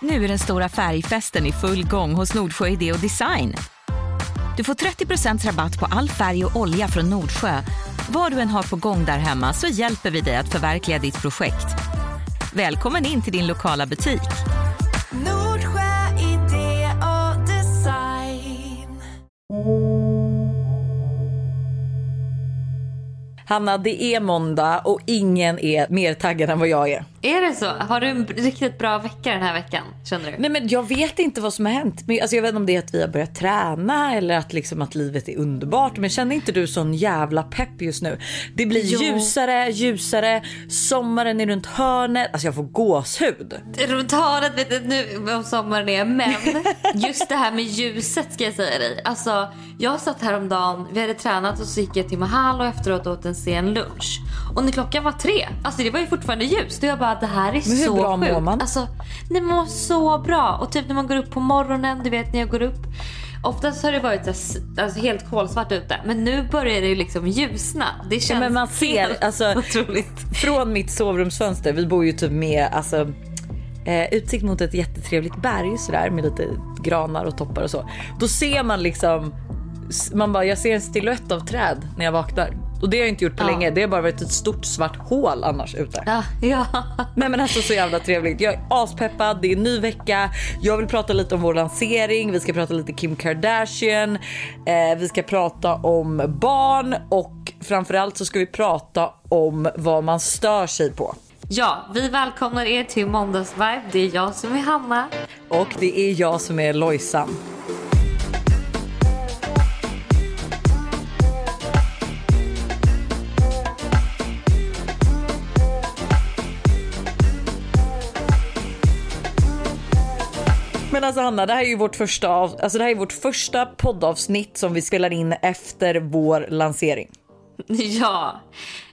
Nu är den stora färgfesten i full gång hos Nordsjö Idé och Design. Du får 30% rabatt på all färg och olja från Nordsjö. Vad du än har på gång där hemma så hjälper vi dig att förverkliga ditt projekt. Välkommen in till din lokala butik. Nordsjö idé och design. Hanna, det är måndag och ingen är mer taggad än vad jag är. Är det så? Har du en riktigt bra vecka den här veckan? Känner du? Nej men jag vet inte vad som har hänt. Men, alltså, jag vet inte om det är att vi har börjat träna eller att, liksom, att livet är underbart. Men känner inte du sån jävla pepp just nu? Det blir Jo. ljusare, ljusare. Sommaren är runt hörnet. Alltså jag får gåshud. Runt hörnet vet jag nu om sommaren är men just det här med ljuset ska jag säga dig. Alltså jag satt häromdagen, vi hade tränat och så gick jag till Mahal och efteråt åt en sen lunch. Och när klockan var tre, alltså det var ju fortfarande ljust och jag bara det här är Men hur så bra mår sjukt. man? Alltså nej, man mår så bra och typ när man går upp på morgonen, du vet när jag går upp Oftast har det varit så alltså, helt kolsvart ute men nu börjar det ju liksom ljusna. Det känns men man ser, alltså- otroligt. Från mitt sovrumsfönster, vi bor ju typ med alltså, eh, utsikt mot ett jättetrevligt berg sådär med lite granar och toppar och så. Då ser man liksom, man bara jag ser en silhuett av träd när jag vaknar. Och det har jag inte gjort på Ja. länge. Det har bara varit ett stort svart hål annars ute. Ja, ja. Nej men alltså så jävla trevligt. Jag är aspeppad, det är en ny vecka. Jag vill prata lite om vår lansering, vi ska prata lite Kim Kardashian, eh, vi ska prata om barn och framförallt så ska vi prata om vad man stör sig på. Ja, vi välkomnar er till Måndagsvibe. Det är jag som är Hanna. Och det är jag som är Lojsan. Alltså Hanna, det här är ju vårt första, av, alltså det här är vårt första poddavsnitt som vi spelar in efter vår lansering. Ja.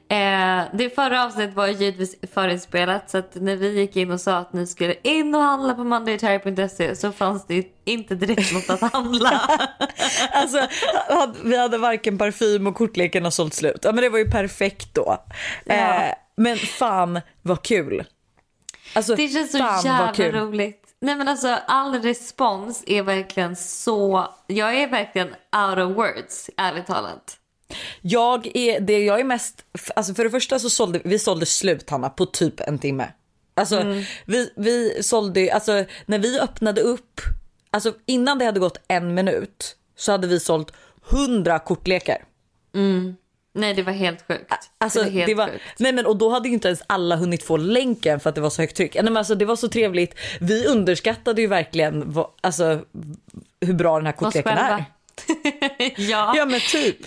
Eh, det förra avsnittet var ju givetvis förinspelat så att när vi gick in och sa att ni skulle in och handla på mondayterry.se så fanns det inte direkt något att handla. Alltså, vi hade varken parfym och kortleken har sålt slut. Ja, men det var ju perfekt då. Ja. Eh, men fan vad kul. Alltså, Det känns så jävla roligt. Nej men alltså all respons är verkligen så, jag är verkligen out of words ärligt talat. Jag är, det jag är mest, alltså för det första så sålde vi sålde slut Hanna på typ en timme. Alltså Mm. vi, vi sålde, alltså när vi öppnade upp, alltså innan det hade gått en minut så hade vi sålt hundra kortlekar. Nej det var helt sjukt. Alltså, det var helt det var, sjukt. nej men och då hade ju inte ens alla hunnit få länken för att det var så högt tryck. Nej, men alltså, det var så trevligt. Vi underskattade ju verkligen vad, alltså, hur bra den här kortleken är. ja. Ja men typ.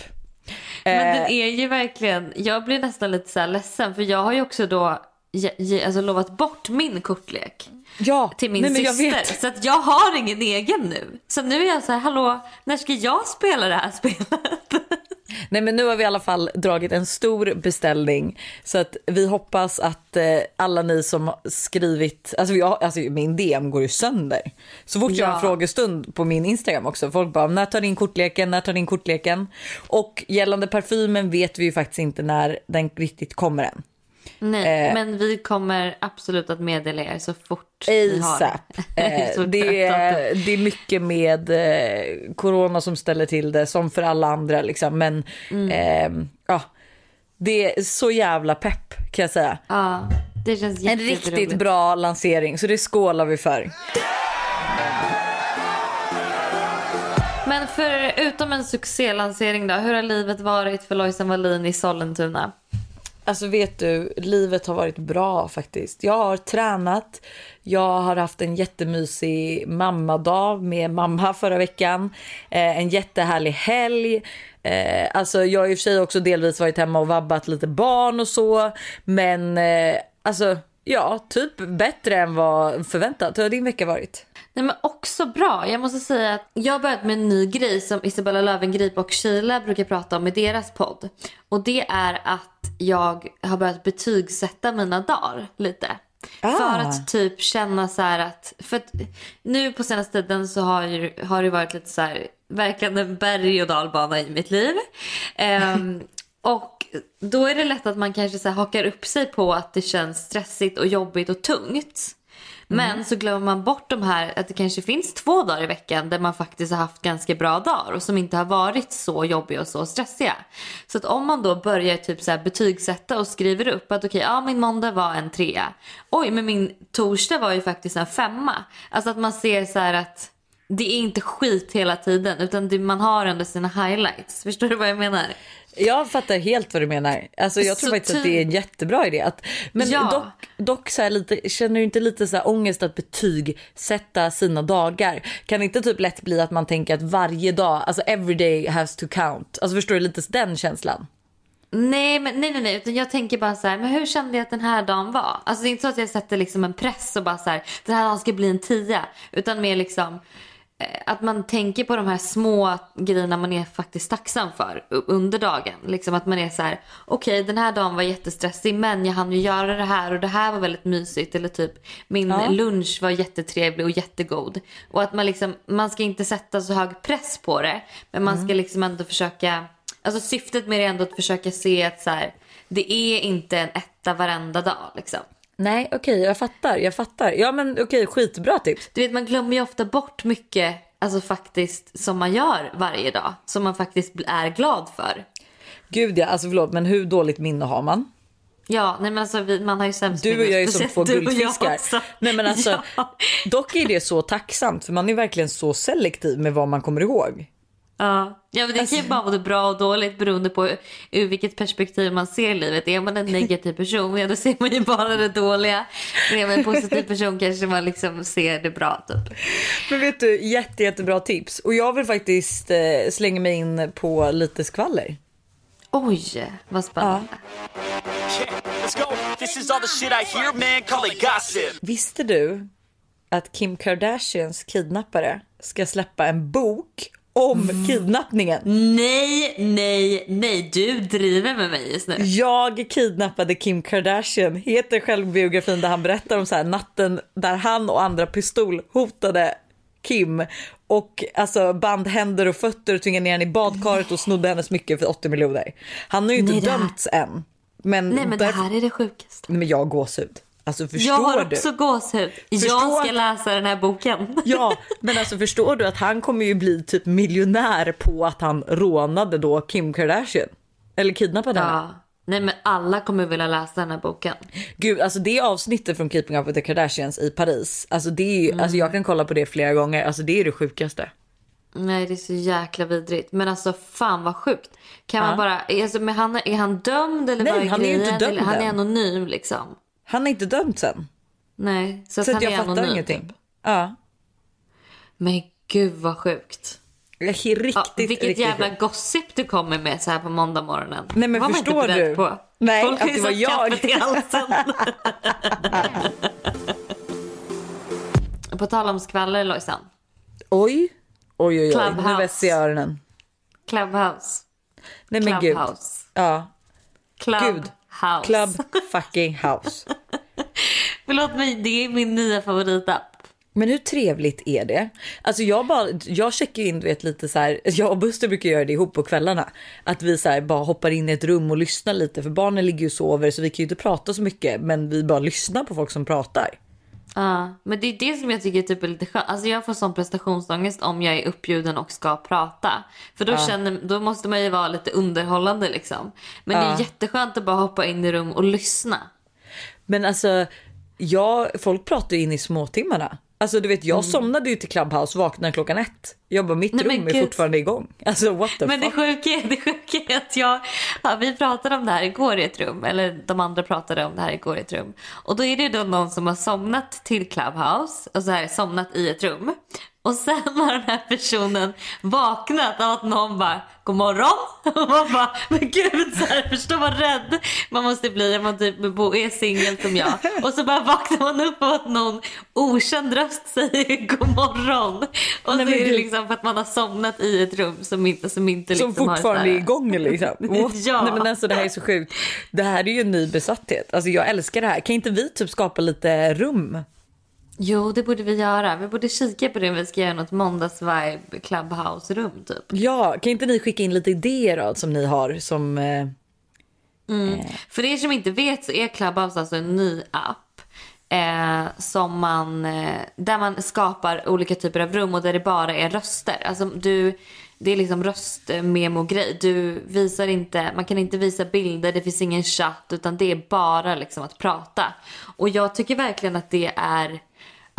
Men Eh, den är ju verkligen, jag blir nästan lite så här ledsen för jag har ju också då ge, ge, alltså lovat bort min kortlek ja, till min nej, syster. vet. Så att jag har ingen egen nu. Så nu är jag så här, hallå, när ska jag spela det här spelet? Nej men nu har vi i alla fall dragit en stor beställning så att vi hoppas att eh, alla ni som skrivit, alltså, jag, alltså min DM går ju sönder. Så fort jag har en frågestund på min Instagram också, folk bara när tar din kortleken, när tar din kortleken? Och gällande parfymen vet vi ju faktiskt inte när den riktigt kommer än. Nej, Eh. men vi kommer absolut att meddela er så fort vi har ASAP. Eh, det, är, det är mycket med eh, corona som ställer till det som för alla andra liksom. Men Mm. eh, ja, det är så jävla pepp kan jag säga. Ja, det känns En riktigt bra lansering så det skålar vi för. Men förutom en succélansering då, hur har livet varit för Lojsan Wallin i Sollentuna? Alltså vet du, livet har varit bra faktiskt. Jag har tränat, jag har haft en jättemysig mammadag med mamma förra veckan. Eh, en jättehärlig helg. Eh, alltså jag har i och för sig också delvis varit hemma och vabbat lite barn och så. Men eh, alltså ja, typ bättre än vad förväntat. Hur har din vecka varit? Nej men också bra. Jag måste säga att jag har börjat med en ny grej som Isabella Löwengrip och Sheila brukar prata om i deras podd. Och det är att jag har börjat betygsätta mina dagar lite. Ah. För att typ känna så att, för att nu på senaste tiden så har, ju, har det varit lite så här, verkligen en berg och dalbana i mitt liv. Ehm, och då är det lätt att man kanske så här hakar upp sig på att det känns stressigt och jobbigt och tungt. Men så glömmer man bort de här att det kanske finns två dagar i veckan där man faktiskt har haft ganska bra dagar och som inte har varit så jobbiga och så stressiga. Så att om man då börjar typ så här betygsätta och skriver upp att okej, ja min måndag var en trea. Oj, men min torsdag var ju faktiskt en femma. Alltså att man ser så här att det är inte skit hela tiden utan det, man har ändå sina highlights. Förstår du vad jag menar? Jag fattar helt vad du menar. Alltså, jag tror Så faktiskt att det är en jättebra idé. Att, men Ja. dock, dock så lite, känner du inte lite så här ångest att betygsätta sina dagar? Kan det inte typ lätt bli att man tänker att varje dag, alltså every day has to count? Alltså förstår du lite den känslan? Nej, men, nej, nej, nej. Utan jag tänker bara så här, men hur kände jag att den här dagen var? Alltså det är inte så att jag sätter liksom en press och bara så här, den här dagen ska bli en tia. Utan mer liksom att man tänker på de här små grejerna man är faktiskt tacksam för under dagen. Liksom att man är så här, okej den här dagen var jättestressig men jag hann ju göra det här och det här var väldigt mysigt. Eller typ min Ja. lunch var jättetrevlig och jättegod. Och att man liksom, man ska inte sätta så hög press på det. Men man ska liksom ändå försöka Alltså syftet med det är ändå att försöka se att så här, det är inte en etta varenda dag liksom. Nej, okej, jag fattar. Jag fattar. Ja, men okej, skitbra tips. Du vet man glömmer ju ofta bort mycket alltså faktiskt som man gör varje dag. Som man faktiskt är glad för. Gud ja, alltså förlåt, men hur dåligt minne har man? Ja, nej men alltså vi, man har ju sämst Du och jag är som två guldfiskar. Nej men alltså, Ja. dock är det så tacksamt för man är verkligen så selektiv med vad man kommer ihåg. Ja, ja men det kan ju bara vara bra och dåligt beroende på ur vilket perspektiv man ser livet. Är man en negativ person, ja då ser man ju bara det dåliga. Men är man en positiv person kanske man liksom ser det bra typ. Men vet du, jätte, jättebra tips. Och jag vill faktiskt eh, slänga mig in på lite skvaller. Oj, vad spännande. I hear. Visste du att Kim Kardashians kidnappare ska släppa en bok om kidnappningen? Nej, nej, nej. Du driver med mig just nu. Jag kidnappade Kim Kardashian heter självbiografin där han berättar om så här natten där han och andra pistolhotade Kim och alltså band händer och fötter och tvingade ner henne i badkaret och snodde hennes smycke för 80 miljoner. Han har ju inte Nej, det här- dömts än. Men, Nej, men det därför- här är det sjukaste. Nej, men jag har gåshud. Alltså Jag har du? också gåshud. Jag Förstår- ska läsa den här boken. Ja, men alltså förstår du att han kommer ju bli typ miljonär på att han rånade då Kim Kardashian? Eller kidnappade henne. Ja. Nej men alla kommer vilja läsa den här boken. Gud, alltså det avsnittet från Keeping Up With The Kardashians i Paris, alltså det är ju, Mm. alltså jag kan kolla på det flera gånger, alltså det är det sjukaste. Nej det är så jäkla vidrigt. Men alltså fan vad sjukt. Kan man bara, alltså, men han, är han dömd eller Nej, vad är han är ju inte grejen? dömd Eller, han är anonym liksom. Han är inte dömd sen. Nej, så, att Så han att jag fattar anonym. ingenting. typ. Ja, Men gud vad sjukt. Riktigt, Ja, vilket riktigt jävla sjukt. gossip du kommer med så här på måndag morgonen. Nej, men var förstår du? På. Nej, Folk har att ju det var jag. i halsen. på tal om skvaller Lojsan. Oj, oj, oj, oj. nu vässar jag öronen. Clubhouse. Nej men gud. Clubhouse. Ja, Clubhouse. Gud. Club fucking house. Förlåt mig, det är min nya favoritapp. Men hur trevligt är det? Alltså jag bara, jag checkar in du vet lite så här. Jag och Buster brukar göra det ihop på kvällarna. Att vi så här bara hoppar in i ett rum och lyssnar lite för barnen ligger ju och sover så vi kan ju inte prata så mycket men vi bara lyssnar på folk som pratar. Ja, men det är det som jag tycker typ är lite skönt. Alltså jag får sån prestationsångest om jag är uppbjuden och ska prata. För då, känner, då måste man ju vara lite underhållande liksom. Men det är jätteskönt att bara hoppa in i rum och lyssna. Men alltså, jag, folk pratar ju in i småtimmarna. Alltså du vet jag somnade ju till Clubhouse, vaknade klockan ett. Jag bara mitt Mm. Nej, men rum är gud. fortfarande igång. Alltså what the Men det fuck. sjuka, är, det sjuka är att jag, ja, vi pratade om det här igår i ett rum. Eller de andra pratade om det här igår i ett rum. Och då är det då någon som har somnat till Clubhouse. Och så här somnat i ett rum. Och sen har den här personen vaknat av att någon bara God morgon! Och man bara men gud så här, förstå vad rädd man måste bli om man typ är singel som jag. Och så bara vaknar man upp av att någon okänd röst säger God morgon. Och Nej, så är det liksom för att man har somnat i ett rum som inte, som inte Som liksom har fortfarande är igång liksom. Ja. Nej men alltså det här är så sjukt. Det här är ju en ny besatthet. Alltså jag älskar det här. Kan inte vi typ skapa lite rum? Jo, det borde vi göra. Vi borde kika på det om vi ska göra något måndagsvibe clubhouse-rum typ. Ja, kan inte ni skicka in lite idéer då, som ni har som... Eh, För er som inte vet så är Clubhouse alltså en ny app. Eh, som man, eh, där man skapar olika typer av rum och där det bara är röster. Alltså du, det är liksom röstmemo-grej. Du visar inte, man kan inte visa bilder, det finns ingen chatt utan det är bara liksom att prata. Och jag tycker verkligen att det är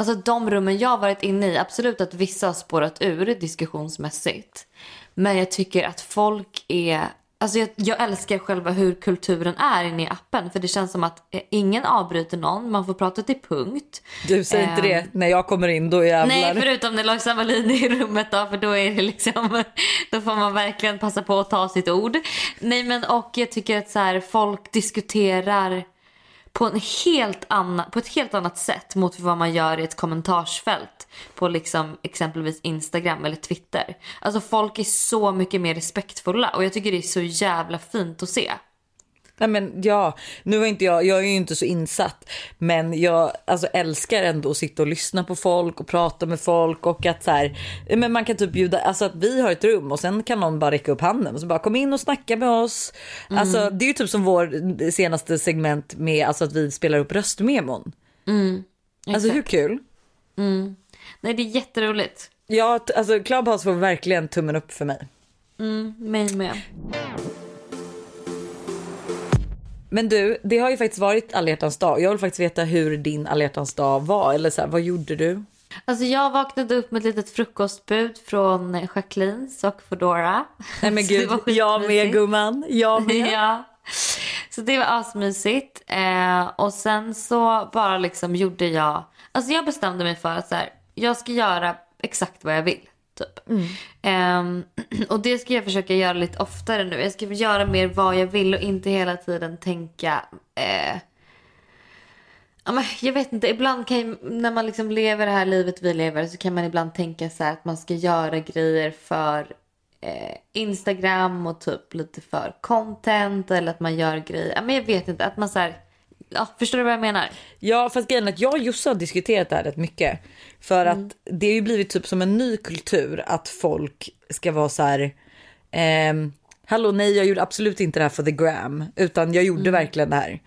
Alltså de rummen jag har varit inne i, absolut att vissa har spårat ur diskussionsmässigt. Men jag tycker att folk är... Alltså jag, jag älskar själva hur kulturen är inne i appen. För det känns som att eh, ingen avbryter någon, man får prata till punkt. Du säger inte Ehm. det, när jag kommer in då jävlar. Nej, förutom när Lojsan Wallin är i rummet då, för då är det liksom, då får man verkligen passa på att ta sitt ord. Nej men och jag tycker att så här, folk diskuterar på, en helt annan, på ett helt annat sätt mot vad man gör i ett kommentarsfält på liksom exempelvis Instagram eller Twitter. Alltså folk är så mycket mer respektfulla och jag tycker det är så jävla fint att se. Nej men ja, nu är inte jag, jag är ju inte så insatt, men jag alltså, älskar ändå att sitta och lyssna på folk och prata med folk och att så här, men man kan typ bjuda, alltså att vi har ett rum och sen kan någon bara räcka upp handen och så bara kom in och snacka med oss. Alltså det är ju typ som vår senaste segment med alltså att vi spelar upp röstmemon. Alltså hur kul? Nej det är jätteroligt. Ja, alltså Clubhouse får verkligen tummen upp för mig. Mig med. Men du, det har ju faktiskt varit alla dag. Jag vill faktiskt veta hur din alla dag var. Eller så här, vad gjorde du? Alltså jag vaknade upp med ett litet frukostbud från Jacquelines och Foodora. Nej men gud, jag med gumman. Jag med. ja. Så det var asmysigt. Eh, och sen så bara liksom gjorde jag... Alltså jag bestämde mig för att så här, jag ska göra exakt vad jag vill. Typ. Ehm, och det ska jag försöka göra lite oftare nu. Jag ska göra mer vad jag vill och inte hela tiden tänka... Men jag vet inte, ibland kan när man liksom lever det här livet vi lever så kan man ibland tänka så här att man ska göra grejer för eh, Instagram och typ lite för content eller att man gör grejer, men jag vet inte, att man så här, ja, förstår du vad jag menar? Ja fast grejen är att jag och Josse har diskuterat det här rätt mycket. För att det har ju blivit typ som en ny kultur att folk ska vara så här. ehm, Hallå nej jag gjorde absolut inte det här för the gram. Utan jag gjorde verkligen det här.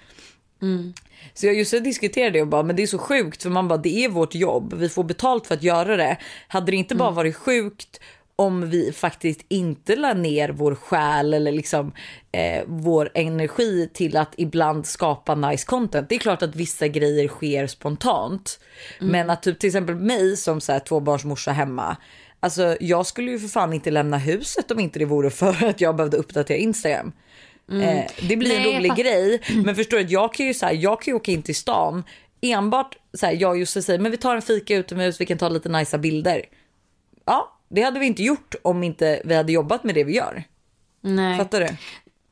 Så jag just diskuterade det och bara men det är så sjukt för man bara det är vårt jobb. Vi får betalt för att göra det. Hade det inte bara varit sjukt om vi faktiskt inte la ner vår själ eller liksom eh, vår energi till att ibland skapa nice content. Det är klart att vissa grejer sker spontant. Men att typ till exempel mig som så här, tvåbarnsmorsa hemma. Alltså jag skulle ju för fan inte lämna huset om inte det vore för att jag behövde uppdatera Instagram. Eh, det blir Nej, en rolig grej. Men förstår du, att jag kan ju så här, jag kan ju åka in till stan enbart så här, jag och Jussi säger men vi tar en fika utomhus, vi kan ta lite nicea bilder. Ja, det hade vi inte gjort om inte vi hade jobbat med det vi gör. Nej. Fattar du?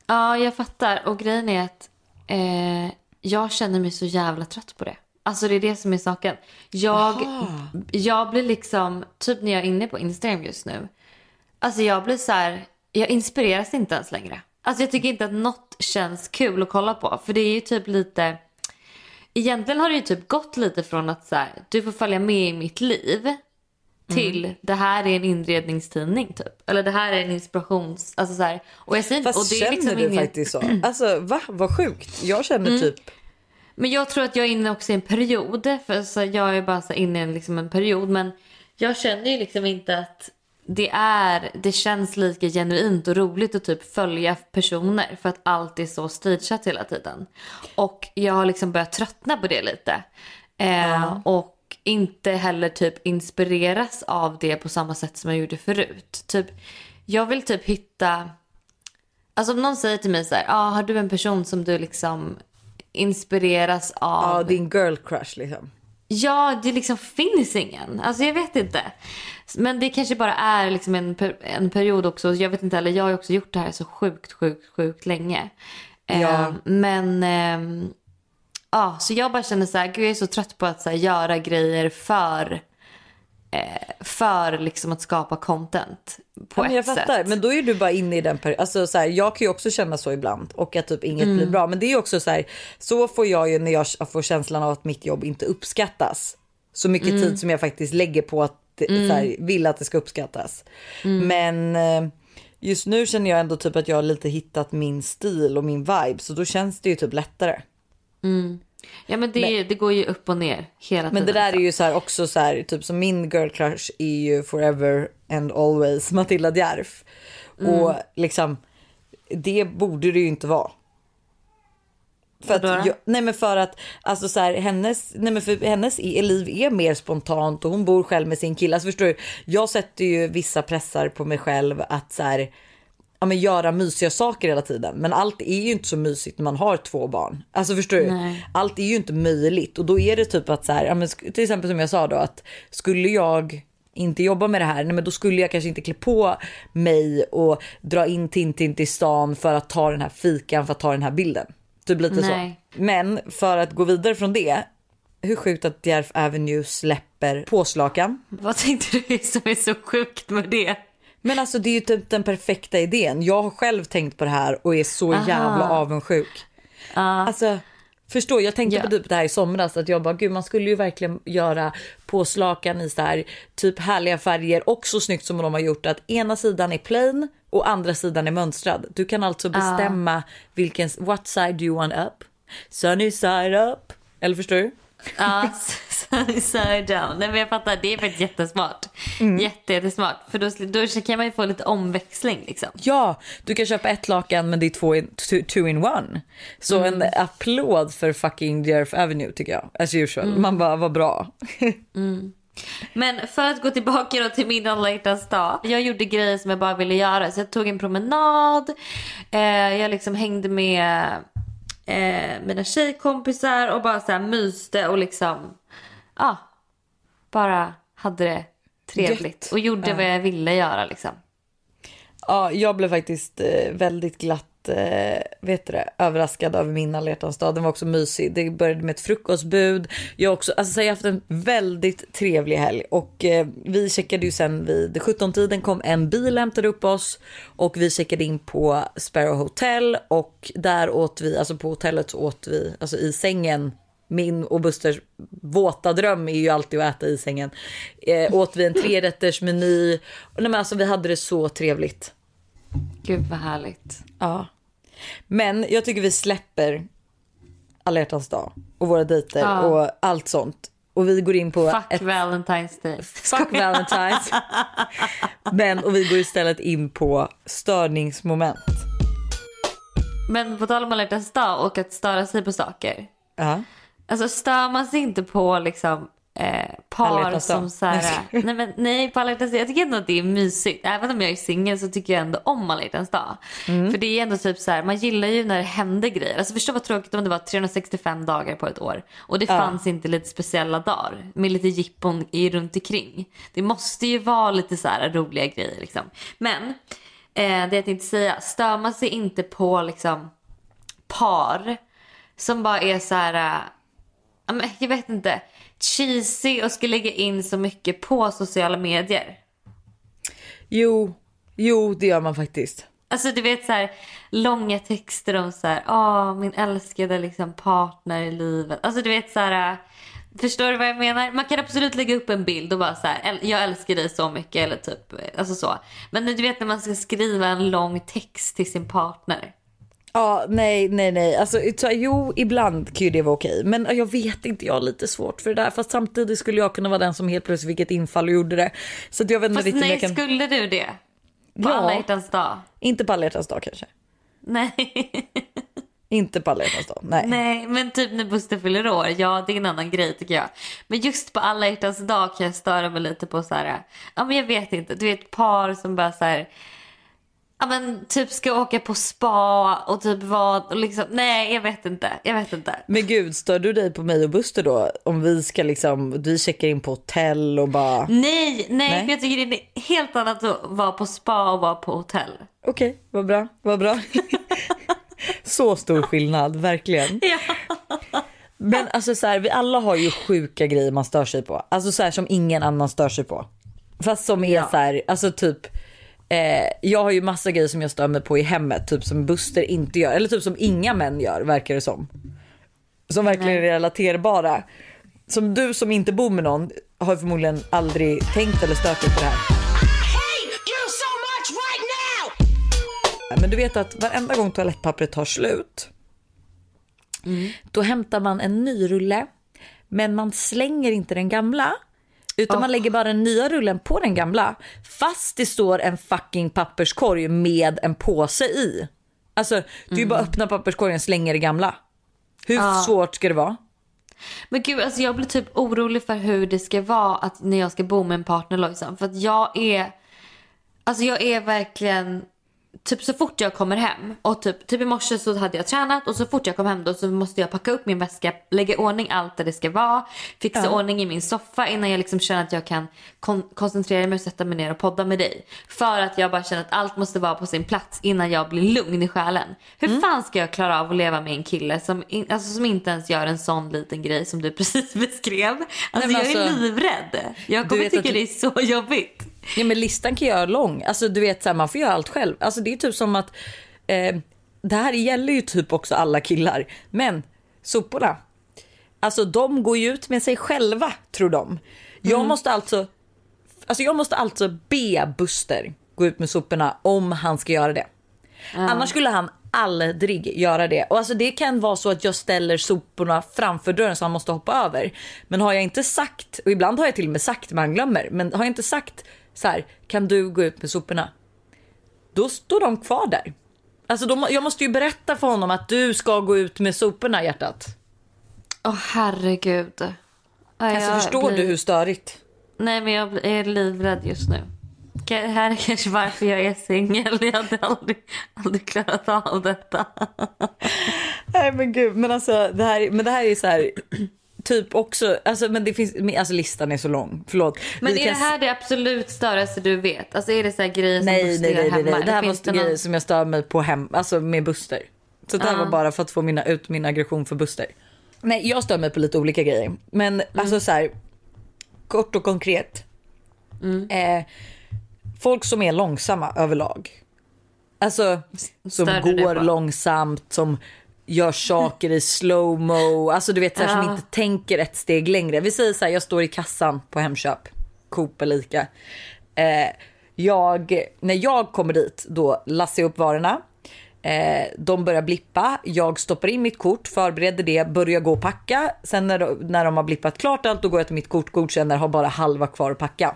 Ja, jag fattar. Och grejen är att eh, jag känner mig så jävla trött på det. Alltså det är det som är saken. Jag, jag blir liksom, typ när jag är inne på Instagram just nu. Alltså jag blir så här, jag inspireras inte ens längre. Alltså jag tycker inte att något känns kul att kolla på. För det är ju typ lite, egentligen har det ju typ gått lite från att så här, du får följa med i mitt liv. Till det här är en inredningstidning typ. Eller det här är en inspirations... Alltså så här, och jag säger, Fast och det är känner liksom du ingen- faktiskt så? Alltså va? Vad sjukt. Jag känner typ, Men jag tror att jag är inne också i en period. För så jag är bara så inne i en, liksom en period. Men jag känner ju liksom inte att det är, det känns lika genuint och roligt att typ följa personer. För att allt är så stageat hela tiden. Och jag har liksom börjat tröttna på det lite. Eh, och inte heller typ inspireras av det på samma sätt som jag gjorde förut. Typ, jag vill typ hitta Alltså om någon säger till mig så här, ah, har du en person som du liksom inspireras av? ja din girl crush liksom. Ja, det liksom finns ingen. Alltså jag vet inte. Men det kanske bara är liksom en, per, en period också. Jag vet inte heller, jag har också gjort det här så sjukt, sjukt, sjukt länge. Eh, Ja. men ehm, ja, så jag bara känner så här, gud jag är så trött på att så här, göra grejer för eh, för liksom att skapa content på Ja, men jag ett fattar, sätt. men då är du bara inne i den perioden. Alltså, så här, jag kan ju också känna så ibland och att typ inget Mm. blir bra. Men det är också så här, så får jag ju när jag får känslan av att mitt jobb inte uppskattas. Så mycket Mm. tid som jag faktiskt lägger på att det- så här, vill att det ska uppskattas. Mm. Men eh, just nu känner jag ändå typ att jag har lite hittat min stil och min vibe. Så då känns det ju typ lättare. Ja men det, det går ju upp och ner hela tiden. Men det där är ju så här också så här, typ som min girl crush är ju forever and always Matilda Djerf. Och liksom, det borde det ju inte vara. För att, jag, nej men för att alltså så här, hennes, nej men för hennes liv är mer spontant och hon bor själv med sin kille. Alltså förstår du, jag sätter ju vissa pressar på mig själv att så här, ja, men göra mysiga saker hela tiden. Men allt är ju inte så mysigt när man har två barn. Alltså förstår du? Nej. Allt är ju inte möjligt och då är det typ att så här, ja, men till exempel som jag sa då att skulle jag inte jobba med det här, nej men då skulle jag kanske inte klä på mig och dra in Tintin till stan för att ta den här fikan för att ta den här bilden. Typ lite Nej. så. Men för att gå vidare från det, hur sjukt att Järf Avenue släpper påslakan. Vad tänkte du som är så sjukt med det? Men alltså det är ju typ den perfekta idén. Jag har själv tänkt på det här och är så Aha. jävla avundsjuk. Alltså förstå, jag tänkte Ja. på typ det här i somras att jag bara gud man skulle ju verkligen göra påslakan i så här typ härliga färger och så snyggt som de har gjort att ena sidan är plain och andra sidan är mönstrad. Du kan alltså bestämma vilken, what side do you want up? Sunny side up. Eller förstår du? Ja, sunny down. Nej men jag fattar, det är faktiskt jättesmart. Jätte, jättesmart. För då, då kan man ju få lite omväxling liksom. Ja, du kan köpa ett lakan men det är två in, two, two in one. Så en applåd för fucking Jerf Avenue tycker jag. As usual. Man bara, vad bra. Men för att gå tillbaka till min alla dag. Jag gjorde grejer som jag bara ville göra. Så jag tog en promenad. Eh, jag liksom hängde med eh, mina tjejkompisar och bara så här myste och liksom, ja, bara hade det trevligt. Gött. Och gjorde vad jag ville göra liksom. Ja, jag blev faktiskt eh, väldigt glatt eh, vet du det, överraskad över min alla hjärtans dag. Den var också mysig. Det började med ett frukostbud. Jag har också, alltså, så jag har haft en väldigt trevlig helg och eh, vi checkade ju sen vid 17-tiden kom en bil och hämtade upp oss och vi checkade in på Sparrow Hotel och där åt vi, alltså på hotellet så åt vi, alltså i sängen min och Busters våta dröm är ju alltid att äta i sängen. Eh, åt vi en trerätters meny. Nej, men alltså, vi hade det så trevligt. Gud vad härligt. Ja. Men jag tycker vi släpper alla hjärtans dag och våra dejter Ja. och allt sånt. Och vi går in på Fuck ett Valentine's Day. fuck Valentine's. Men och vi går istället in på störningsmoment. Men på tal om alla hjärtans dag och att störa sig på saker. Ja. Alltså stör man sig inte på liksom eh, par som dag. så här, nej men nej på alla dag. Jag tycker ändå att det är mysigt. Även om jag är singel så tycker jag ändå om alla dag. Mm. För det är ändå typ så här, man gillar ju när det händer grejer. Alltså förstå vad tråkigt om det var 365 dagar på ett år. Och det fanns inte lite speciella dagar med lite jippon i runt omkring. Det måste ju vara lite så här roliga grejer liksom. Men eh, det jag tänkte säga, stör man sig inte på liksom par som bara är så här, äh, jag vet inte, cheesy och ska lägga in så mycket på sociala medier. Jo, jo det gör man faktiskt. Alltså du vet så här långa texter om så här, åh min älskade liksom partner i livet. Alltså du vet så här, förstår du vad jag menar? Man kan absolut lägga upp en bild och bara så här, "äl- jag älskar dig så mycket eller typ, alltså så. Men du vet när man ska skriva en lång text till sin partner. Ja, nej, nej, nej. Alltså, så- jo, ibland kan ju det vara okej. Men jag vet inte, jag har lite svårt för det där. Fast samtidigt skulle jag kunna vara den som helt plötsligt fick ett infall och gjorde det. Så jag vet inte riktigt nej, kan... skulle du det? På Ja. alla hjärtans dag? Inte på alla hjärtans dag kanske. Nej. Inte på alla hjärtans dag, nej. Nej, men typ när Buster fyller år, ja det är en annan grej tycker jag. Men just på alla hjärtans dag kan jag störa mig lite på så här, ja men jag vet inte, du vet par som bara så här, ja men typ ska åka på spa och typ vad, och liksom, nej jag vet inte, jag vet inte. Men gud, stör du dig på mig och Buster då? Om vi ska liksom, vi checkar in på hotell och bara... Nej, nej, Nej. jag tycker det är helt annat att vara på spa och vara på hotell. Okej, vad bra, vad bra. så stor skillnad, verkligen. Ja. Men alltså så här, vi alla har ju sjuka grejer man stör sig på. Alltså så här som ingen annan stör sig på. Fast som är Ja. så här, alltså typ. Eh, jag har ju massa grejer som jag stör mig på i hemmet, typ som Buster inte gör. Eller typ som inga män gör, verkar det som. Som verkligen är relaterbara. Som du som inte bor med någon har förmodligen aldrig tänkt eller stört dig på det här. Men du vet att varenda gång toalettpappret tar slut. Då hämtar man en ny rulle, men man slänger inte den gamla. Utan man lägger bara den nya rullen på den gamla. Fast det står en fucking papperskorg med en påse i. Alltså, är ju bara öppna papperskorgen och slänger det gamla. Hur svårt ska det vara? Men gud, alltså jag blir typ orolig för hur det ska vara att när jag ska bo med en partner Lojsan. För att jag är, alltså jag är verkligen, typ så fort jag kommer hem och typ, typ i morse så hade jag tränat och så fort jag kom hem då så måste jag packa upp min väska, lägga ordning allt där det ska vara, fixa ordning i min soffa innan jag liksom känner att jag kan kon- koncentrera mig och sätta mig ner och podda med dig. För att jag bara känner att allt måste vara på sin plats innan jag blir lugn i själen. Hur Mm. fan ska jag klara av att leva med en kille som, in, alltså, som inte ens gör en sån liten grej som du precis beskrev? Alltså men jag är alltså, livrädd. Jag kommer tycka att det är så jobbigt. Ja, men listan kan göra lång. Alltså du vet så här, man får göra allt själv. Alltså det är typ som att eh, det här gäller ju typ också alla killar. Men soporna, alltså de går ju ut med sig själva tror de. Jag måste alltså, alltså jag måste alltså be Buster gå ut med soporna om han ska göra det. Annars skulle han aldrig göra det. Och alltså det kan vara så att jag ställer soporna framför dörren så han måste hoppa över. Men har jag inte sagt, och ibland har jag till och med sagt men han glömmer. Men har jag inte sagt så här, kan du gå ut med soporna? Då står de kvar där. Alltså de, jag måste ju berätta för honom att du ska gå ut med soporna hjärtat. Åh herregud. Nej, Alltså förstår blir- du hur störigt? Nej men jag är livrädd just nu. Ka- Här är kanske varför jag är singel. Jag hade aldrig, aldrig klarat av detta. Nej men gud, men alltså det här, men det här är så här typ också, alltså men det finns, alltså listan är så lång, förlåt. Men Vi är det kan- här det absolut största du vet? Alltså är det så här grejer som Nej, Buster nej, gör nej, nej, hemma? nej. Det här var det grejer någon- som jag stör mig på hem, alltså med Buster. Så det här var bara för att få mina, ut min aggression för Buster. Nej, jag stör mig på lite olika grejer. Men Mm. alltså så här, kort och konkret. Mm. Eh, folk som är långsamma överlag. Alltså som Stör du dig går långsamt, som gör saker i slowmo, alltså du vet så här, som Ja. inte tänker ett steg längre. Vi säger så här, jag står i kassan på Hemköp, Coop eller Ica. Eh, jag, när jag kommer dit då lassar jag upp varorna. Eh, de börjar blippa, jag stoppar in mitt kort, förbereder det, börjar gå och packa. Sen när de, när de har blippat klart allt då går jag till mitt kort, godkänner, har bara halva kvar att packa.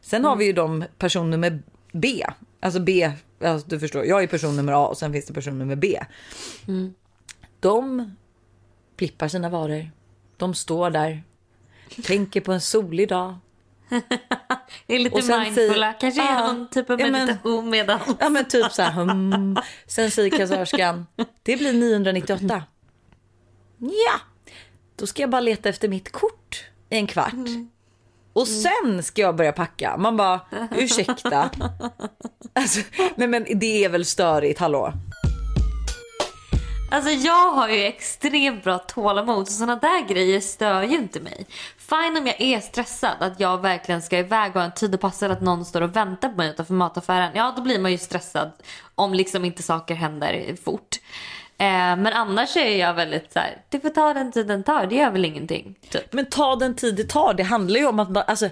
Sen har vi ju de person nummer B. Alltså B, alltså du förstår, jag är person nummer A och sen finns det person nummer B. De blippar sina varor. De står där, tänker på en solig dag. Är lite Och sen mindfulla. säger- Kanske är någon typ av Ja, meditation medan. Ja men typ så här, hmm. Sen säger kassörskan, det blir 998. Ja, då ska jag bara leta efter mitt kort i en kvart. Och sen ska jag börja packa. Man bara, ursäkta. Alltså, nej men det är väl störigt, hallå. Alltså jag har ju extremt bra tålamod så sådana där grejer stör ju inte mig. Fine om jag är stressad att jag verkligen ska iväg och ha en tid och passa att någon står och väntar på mig utanför mataffären. Ja då blir man ju stressad om liksom inte saker händer fort. Eh, men annars är jag väldigt så här, det får ta den tid den tar, det gör väl ingenting. Typ. Men ta den tid det tar. Det handlar ju om att bara, alltså,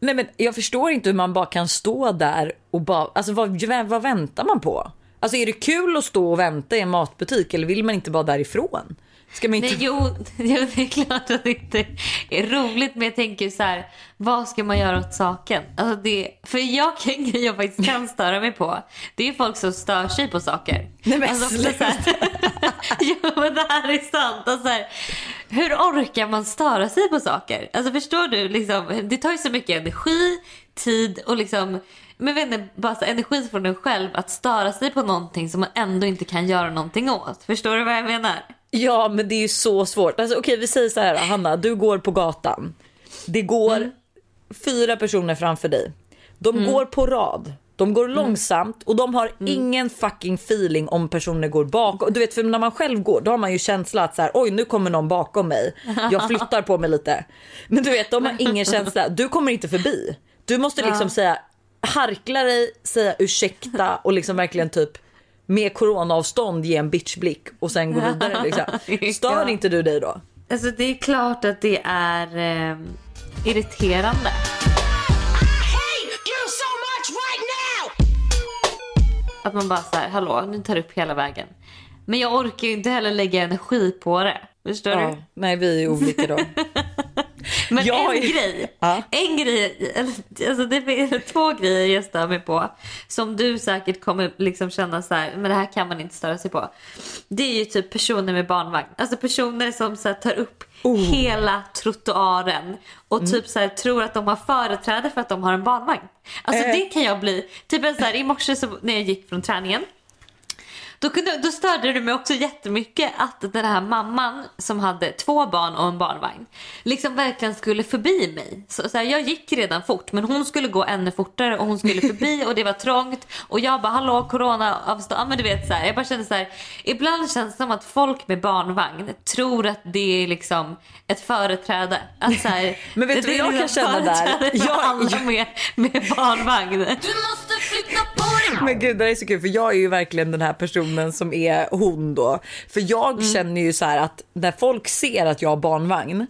nej men jag förstår inte hur man bara kan stå där och bara, alltså vad, vad väntar man på? Alltså är det kul att stå och vänta i en matbutik eller vill man inte bara därifrån? Ska man inte... Nej, jo, det är klart att det inte är roligt men jag tänker så här, vad ska man göra åt saken? Alltså det, för jag grej jag faktiskt kan störa mig på, det är folk som stör sig på saker. Nej, men alltså, sluta. jo men det här är sant. Alltså, så här, hur orkar man störa sig på saker? Alltså förstår du, liksom, det tar ju så mycket energi, tid och liksom men vet inte, bara så energi från en själv att störa sig på någonting som man ändå inte kan göra någonting åt. Förstår du vad jag menar? Ja men det är ju så svårt. Alltså, Okej vi säger så här Hanna, du går på gatan. Det går fyra personer framför dig. De går på rad. De går långsamt och de har ingen fucking feeling om personer går bakom. Du vet för när man själv går då har man ju känsla att så här, oj nu kommer någon bakom mig. Jag flyttar på mig lite. Men du vet de har ingen känsla. Du kommer inte förbi. Du måste liksom säga harkla dig, säga ursäkta och liksom verkligen typ med coronaavstånd ge en bitchblick och sen gå vidare. Liksom. Stör Ja. inte du dig då? Alltså det är klart att det är eh, irriterande. so right! Att man bara så här, hallå nu tar du upp hela vägen. Men jag orkar ju inte heller lägga energi på det. Förstår Ja, du? nej, vi är olika då. Men Jag en grej, Ja. en grej, alltså det finns två grejer jag stör mig på. Som du säkert kommer liksom känna så här, men det här kan man inte störa sig på. Det är ju typ personer med barnvagn. Alltså personer som så här, tar upp Oh. hela trottoaren och Mm. typ så här, tror att de har företräde för att de har en barnvagn. Alltså Eh. det kan jag bli. Typ en så här, i morse så, när jag gick från träningen. Då, kunde, då störde det mig också jättemycket att den här mamman som hade två barn och en barnvagn liksom verkligen skulle förbi mig. Så, så här, jag gick redan fort men hon skulle gå ännu fortare och hon skulle förbi och det var trångt och jag bara hallå corona-avstånd. Ja, men du vet så här, jag bara kände så här, ibland känns det som att folk med barnvagn tror att det är liksom ett företräde. Att så här, Men vet du det är vad jag liksom kan känna där? Jag- alla med, med barnvagn. Du måste flytta på! Men gud det är så kul för jag är ju verkligen den här personen som är hon då. För jag Mm. känner ju så här att när folk ser att jag har barnvagn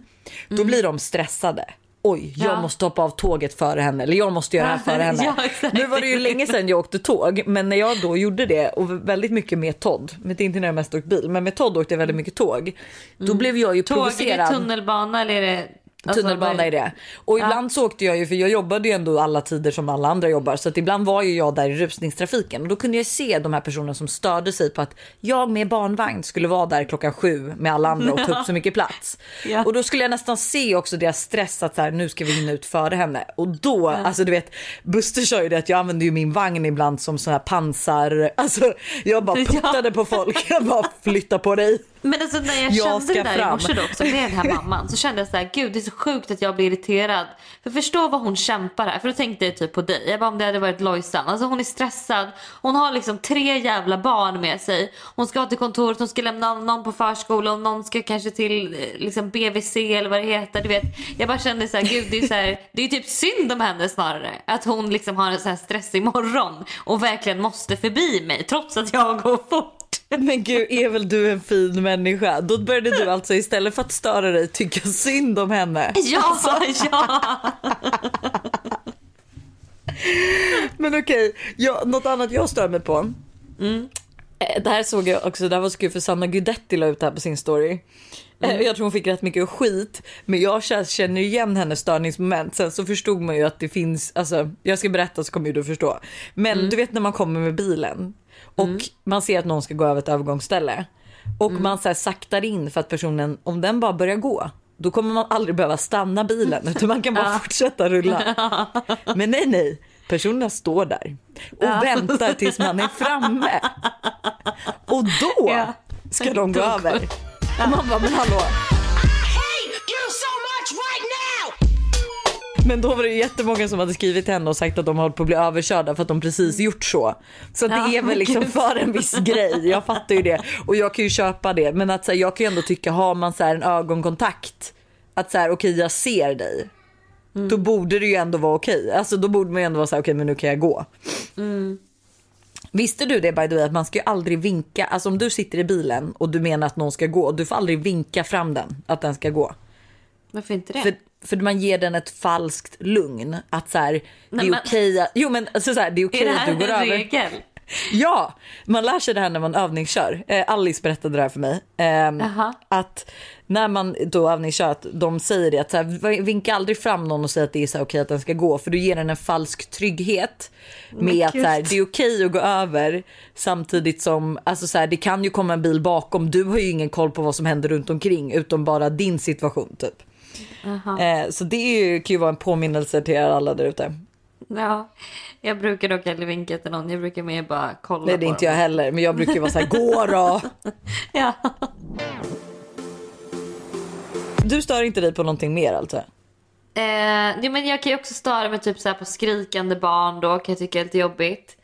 då blir de stressade. Oj, jag Mm. Ja. måste hoppa av tåget före henne eller jag måste göra det här före henne. Ja, nu var det ju länge sedan jag åkte tåg men när jag då gjorde det och väldigt mycket med Todd, är inte när jag mest åkt bil, men med Todd åkte jag väldigt mycket tåg. Då blev jag ju Mm. Tåg, är det provocerad. tunnelbana eller är det... alltså, Tunnelbana vad är det. Och ibland så åkte jag ju, för jag jobbade ju ändå alla tider som alla andra jobbar. Så att ibland var ju jag där i rusningstrafiken. Och då kunde jag se de här personerna som störde sig på att jag med barnvagn skulle vara där klockan sju med alla andra och ta upp så mycket plats. Ja. Och då skulle jag nästan se också deras stress att så här, nu ska vi hinna ut före henne. Och då, alltså du vet, Buster sa ju det att jag använde ju min vagn ibland som sån här pansar, alltså jag bara Ja. puttade på folk, jag bara flytta på dig. Men alltså när jag, Jag kände det där i fram. morse då också med den här mamman så kände jag så här, gud det är så sjukt att jag blir irriterad. För förstå vad hon kämpar här. För då tänkte jag typ på dig. Jag bara om det hade varit Lojsan. Alltså hon är stressad. Hon har liksom tre jävla barn med sig. Hon ska till kontoret, hon ska lämna någon på förskolan, någon ska kanske till eh, liksom BVC eller vad det heter. Du vet. Jag bara kände så här, gud det är så här, det är typ synd om henne snarare. Att hon liksom har en så här stressig morgon och verkligen måste förbi mig trots att jag går fort. Men gud, är väl du en fin människa? Då började du alltså istället för att störa dig tycka synd om henne. Ja, ja. Men okej, ja, något annat jag stör mig på. Eh, Det här såg jag också, det här var så kul för Sanna Guidetti la ut det här på sin story. Eh, Jag tror hon fick rätt mycket skit, men jag kä- känner igen hennes störningsmoment. Sen så förstod man ju att det finns, alltså jag ska berätta så kommer du förstå. Men du vet när man kommer med bilen och man ser att någon ska gå över ett övergångsställe och man så här saktar in för att personen, om den bara börjar gå, då kommer man aldrig behöva stanna bilen utan man kan bara fortsätta rulla. Men nej, nej. Personerna står där och väntar tills man är framme. Och då ska de gå över. Och man bara, men hallå. Men då var det jättemånga som hade skrivit till henne och sagt att de hållit på att bli överkörda för att de precis gjort så. Så det Ja, är väl liksom gud. för en viss grej. Jag fattar ju det och jag kan ju köpa det. Men att så här, jag kan ju ändå tycka, har man så här en ögonkontakt, att så här okej jag ser dig. Då borde det ju ändå vara okej. Alltså då borde man ju ändå vara så här okej men nu kan jag gå. Visste du det by the way att man ska ju aldrig vinka, alltså om du sitter i bilen och du menar att någon ska gå, du får aldrig vinka fram den att den ska gå. Varför inte det? För, för man ger den ett falskt lugn. Att så här, det Nej, är men- okej att, jo men alltså så här, det är okej är det att här du en går över. regel? Ja, man lär sig det här när man övningskör. Eh, Alice berättade det här för mig. Eh, att när man då övningskör, att de säger det att så här, vinka aldrig fram någon och säg att det är så här okej att den ska gå. För du ger den en falsk trygghet med att så här, det är okej att gå över. Samtidigt som, alltså så här, det kan ju komma en bil bakom. Du har ju ingen koll på vad som händer runt omkring utom bara din situation typ. Eh, så det är ju, kan ju vara en påminnelse till er alla där ute. Ja, jag brukar dock aldrig vinka till någon. Jag brukar mer bara kolla Nej det är inte jag dem. heller men jag brukar vara så här, gå då! Ja. Du stör inte dig på någonting mer alltså? Eh, men jag kan ju också störa mig typ så på skrikande barn då kan jag tycka är lite jobbigt.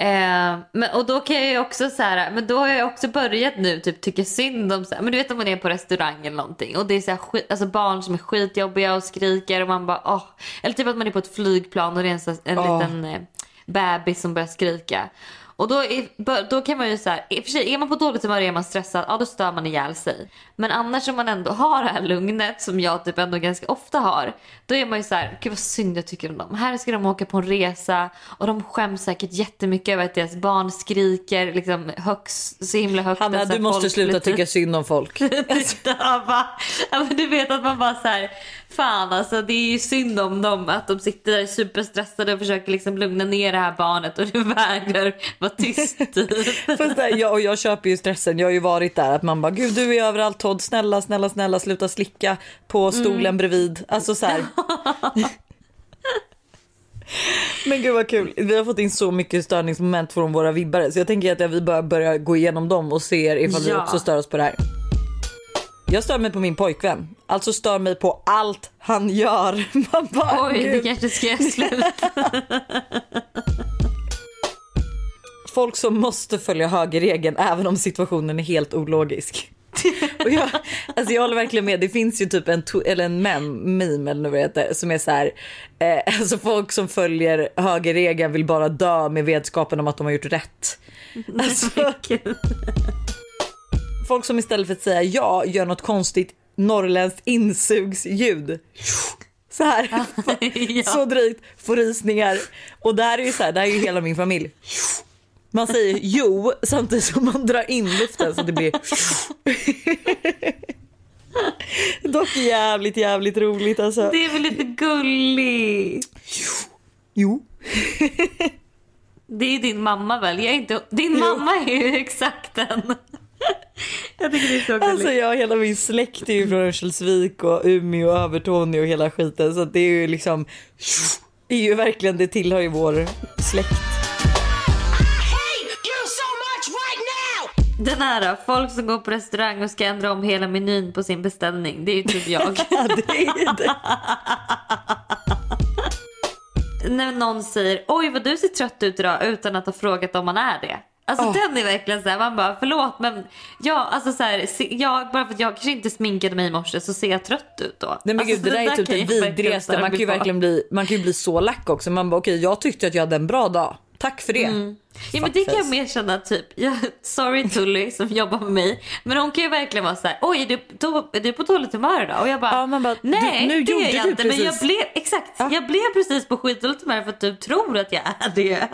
Eh, men, och då kan jag ju också så här, men då har jag också börjat nu typ tycka synd om så här, men du vet om man är på restaurang eller någonting och det är så här skit, alltså barn som är skitjobbiga och skriker och man bara åh. Eller typ att man är på ett flygplan och det är en, så- en Åh. liten eh, bebis som börjar skrika. Och då, är, då kan man ju så här, i och för sig är man på dåligt humör och är man stressad, ja då stör man ihjäl sig. Men annars om man ändå har det här lugnet som jag typ ändå ganska ofta har. Då är man ju så här, gud vad synd jag tycker om dem. Här ska de åka på en resa och de skäms säkert jättemycket över att deras barn skriker liksom högst, så himla högt. Hanna, du måste sluta typ- tycka synd om folk. Bara, ja, men du vet att man bara så här, fan alltså det är ju synd om dem att de sitter där superstressade och försöker liksom lugna ner det här barnet och du vägrar vara tyst. typ. Fast där, jag, och jag köper ju stressen. Jag har ju varit där att man bara gud du är överallt Todd. Snälla snälla snälla sluta slicka på stolen Mm. bredvid. Alltså så. Men gud vad kul. Vi har fått in så mycket störningsmoment från våra vibbare så jag tänker att vi bara börjar gå igenom dem och ser ifall vi Ja. också stör oss på det här. Jag stör mig på min pojkvän. Alltså stör mig på allt han gör. Man bara, Oj, det gud. kanske ska göra slut. folk som måste följa högerregeln även om situationen är helt ologisk. Och jag, alltså jag håller verkligen med. Det finns ju typ en, eller en mem, meme eller vad det heter, som är så här. Eh, alltså folk som följer högerregeln vill bara dö med vetskapen om att de har gjort rätt. Alltså, folk som istället för att säga ja gör något konstigt norrländskt insugsljud. Så här. ja. Så drygt, får rysningar. Och det här är ju så här, det här är ju hela min familj. Man säger jo samtidigt som man drar in luften så det blir Dock jävligt jävligt roligt alltså. Det är väl lite gulligt. Jo. Det är din mamma väl? Jag är inte... Din mamma är ju exakt den. Jag tycker det är så gulligt. Alltså jag hela min släkt är ju från Örnsköldsvik och Umeå och Övertorneå och hela skiten så det är ju liksom det är ju verkligen, det tillhör ju vår släkt. Den här då, folk som går på restaurang och ska ändra om hela menyn på sin beställning. Det är ju typ jag. Ja, det är ju det. När någon säger oj vad du ser trött ut idag utan att ha frågat om man är det. Alltså Åh. den är verkligen så här, man bara förlåt men ja, alltså så här, jag, bara för att jag kanske inte sminkade mig i morse så ser jag trött ut då. Nej men alltså, gud det där är typ det jag vidrigaste. Man kan ju verkligen bli, man kan ju bli så lack också. Man bara okej jag tyckte att jag hade en bra dag. Tack för det. Mm. Ja men det kan jag mer känna typ, jag, sorry Tully som jobbar med mig. Men hon kan ju verkligen vara så här: oj är du, då, är du på dåligt humör idag? Och jag bara, Ja, man bara, nej du- nu det gjorde är jag inte. Men jag blev, exakt, jag blev precis på skitdåligt humör för att du tror att jag är det.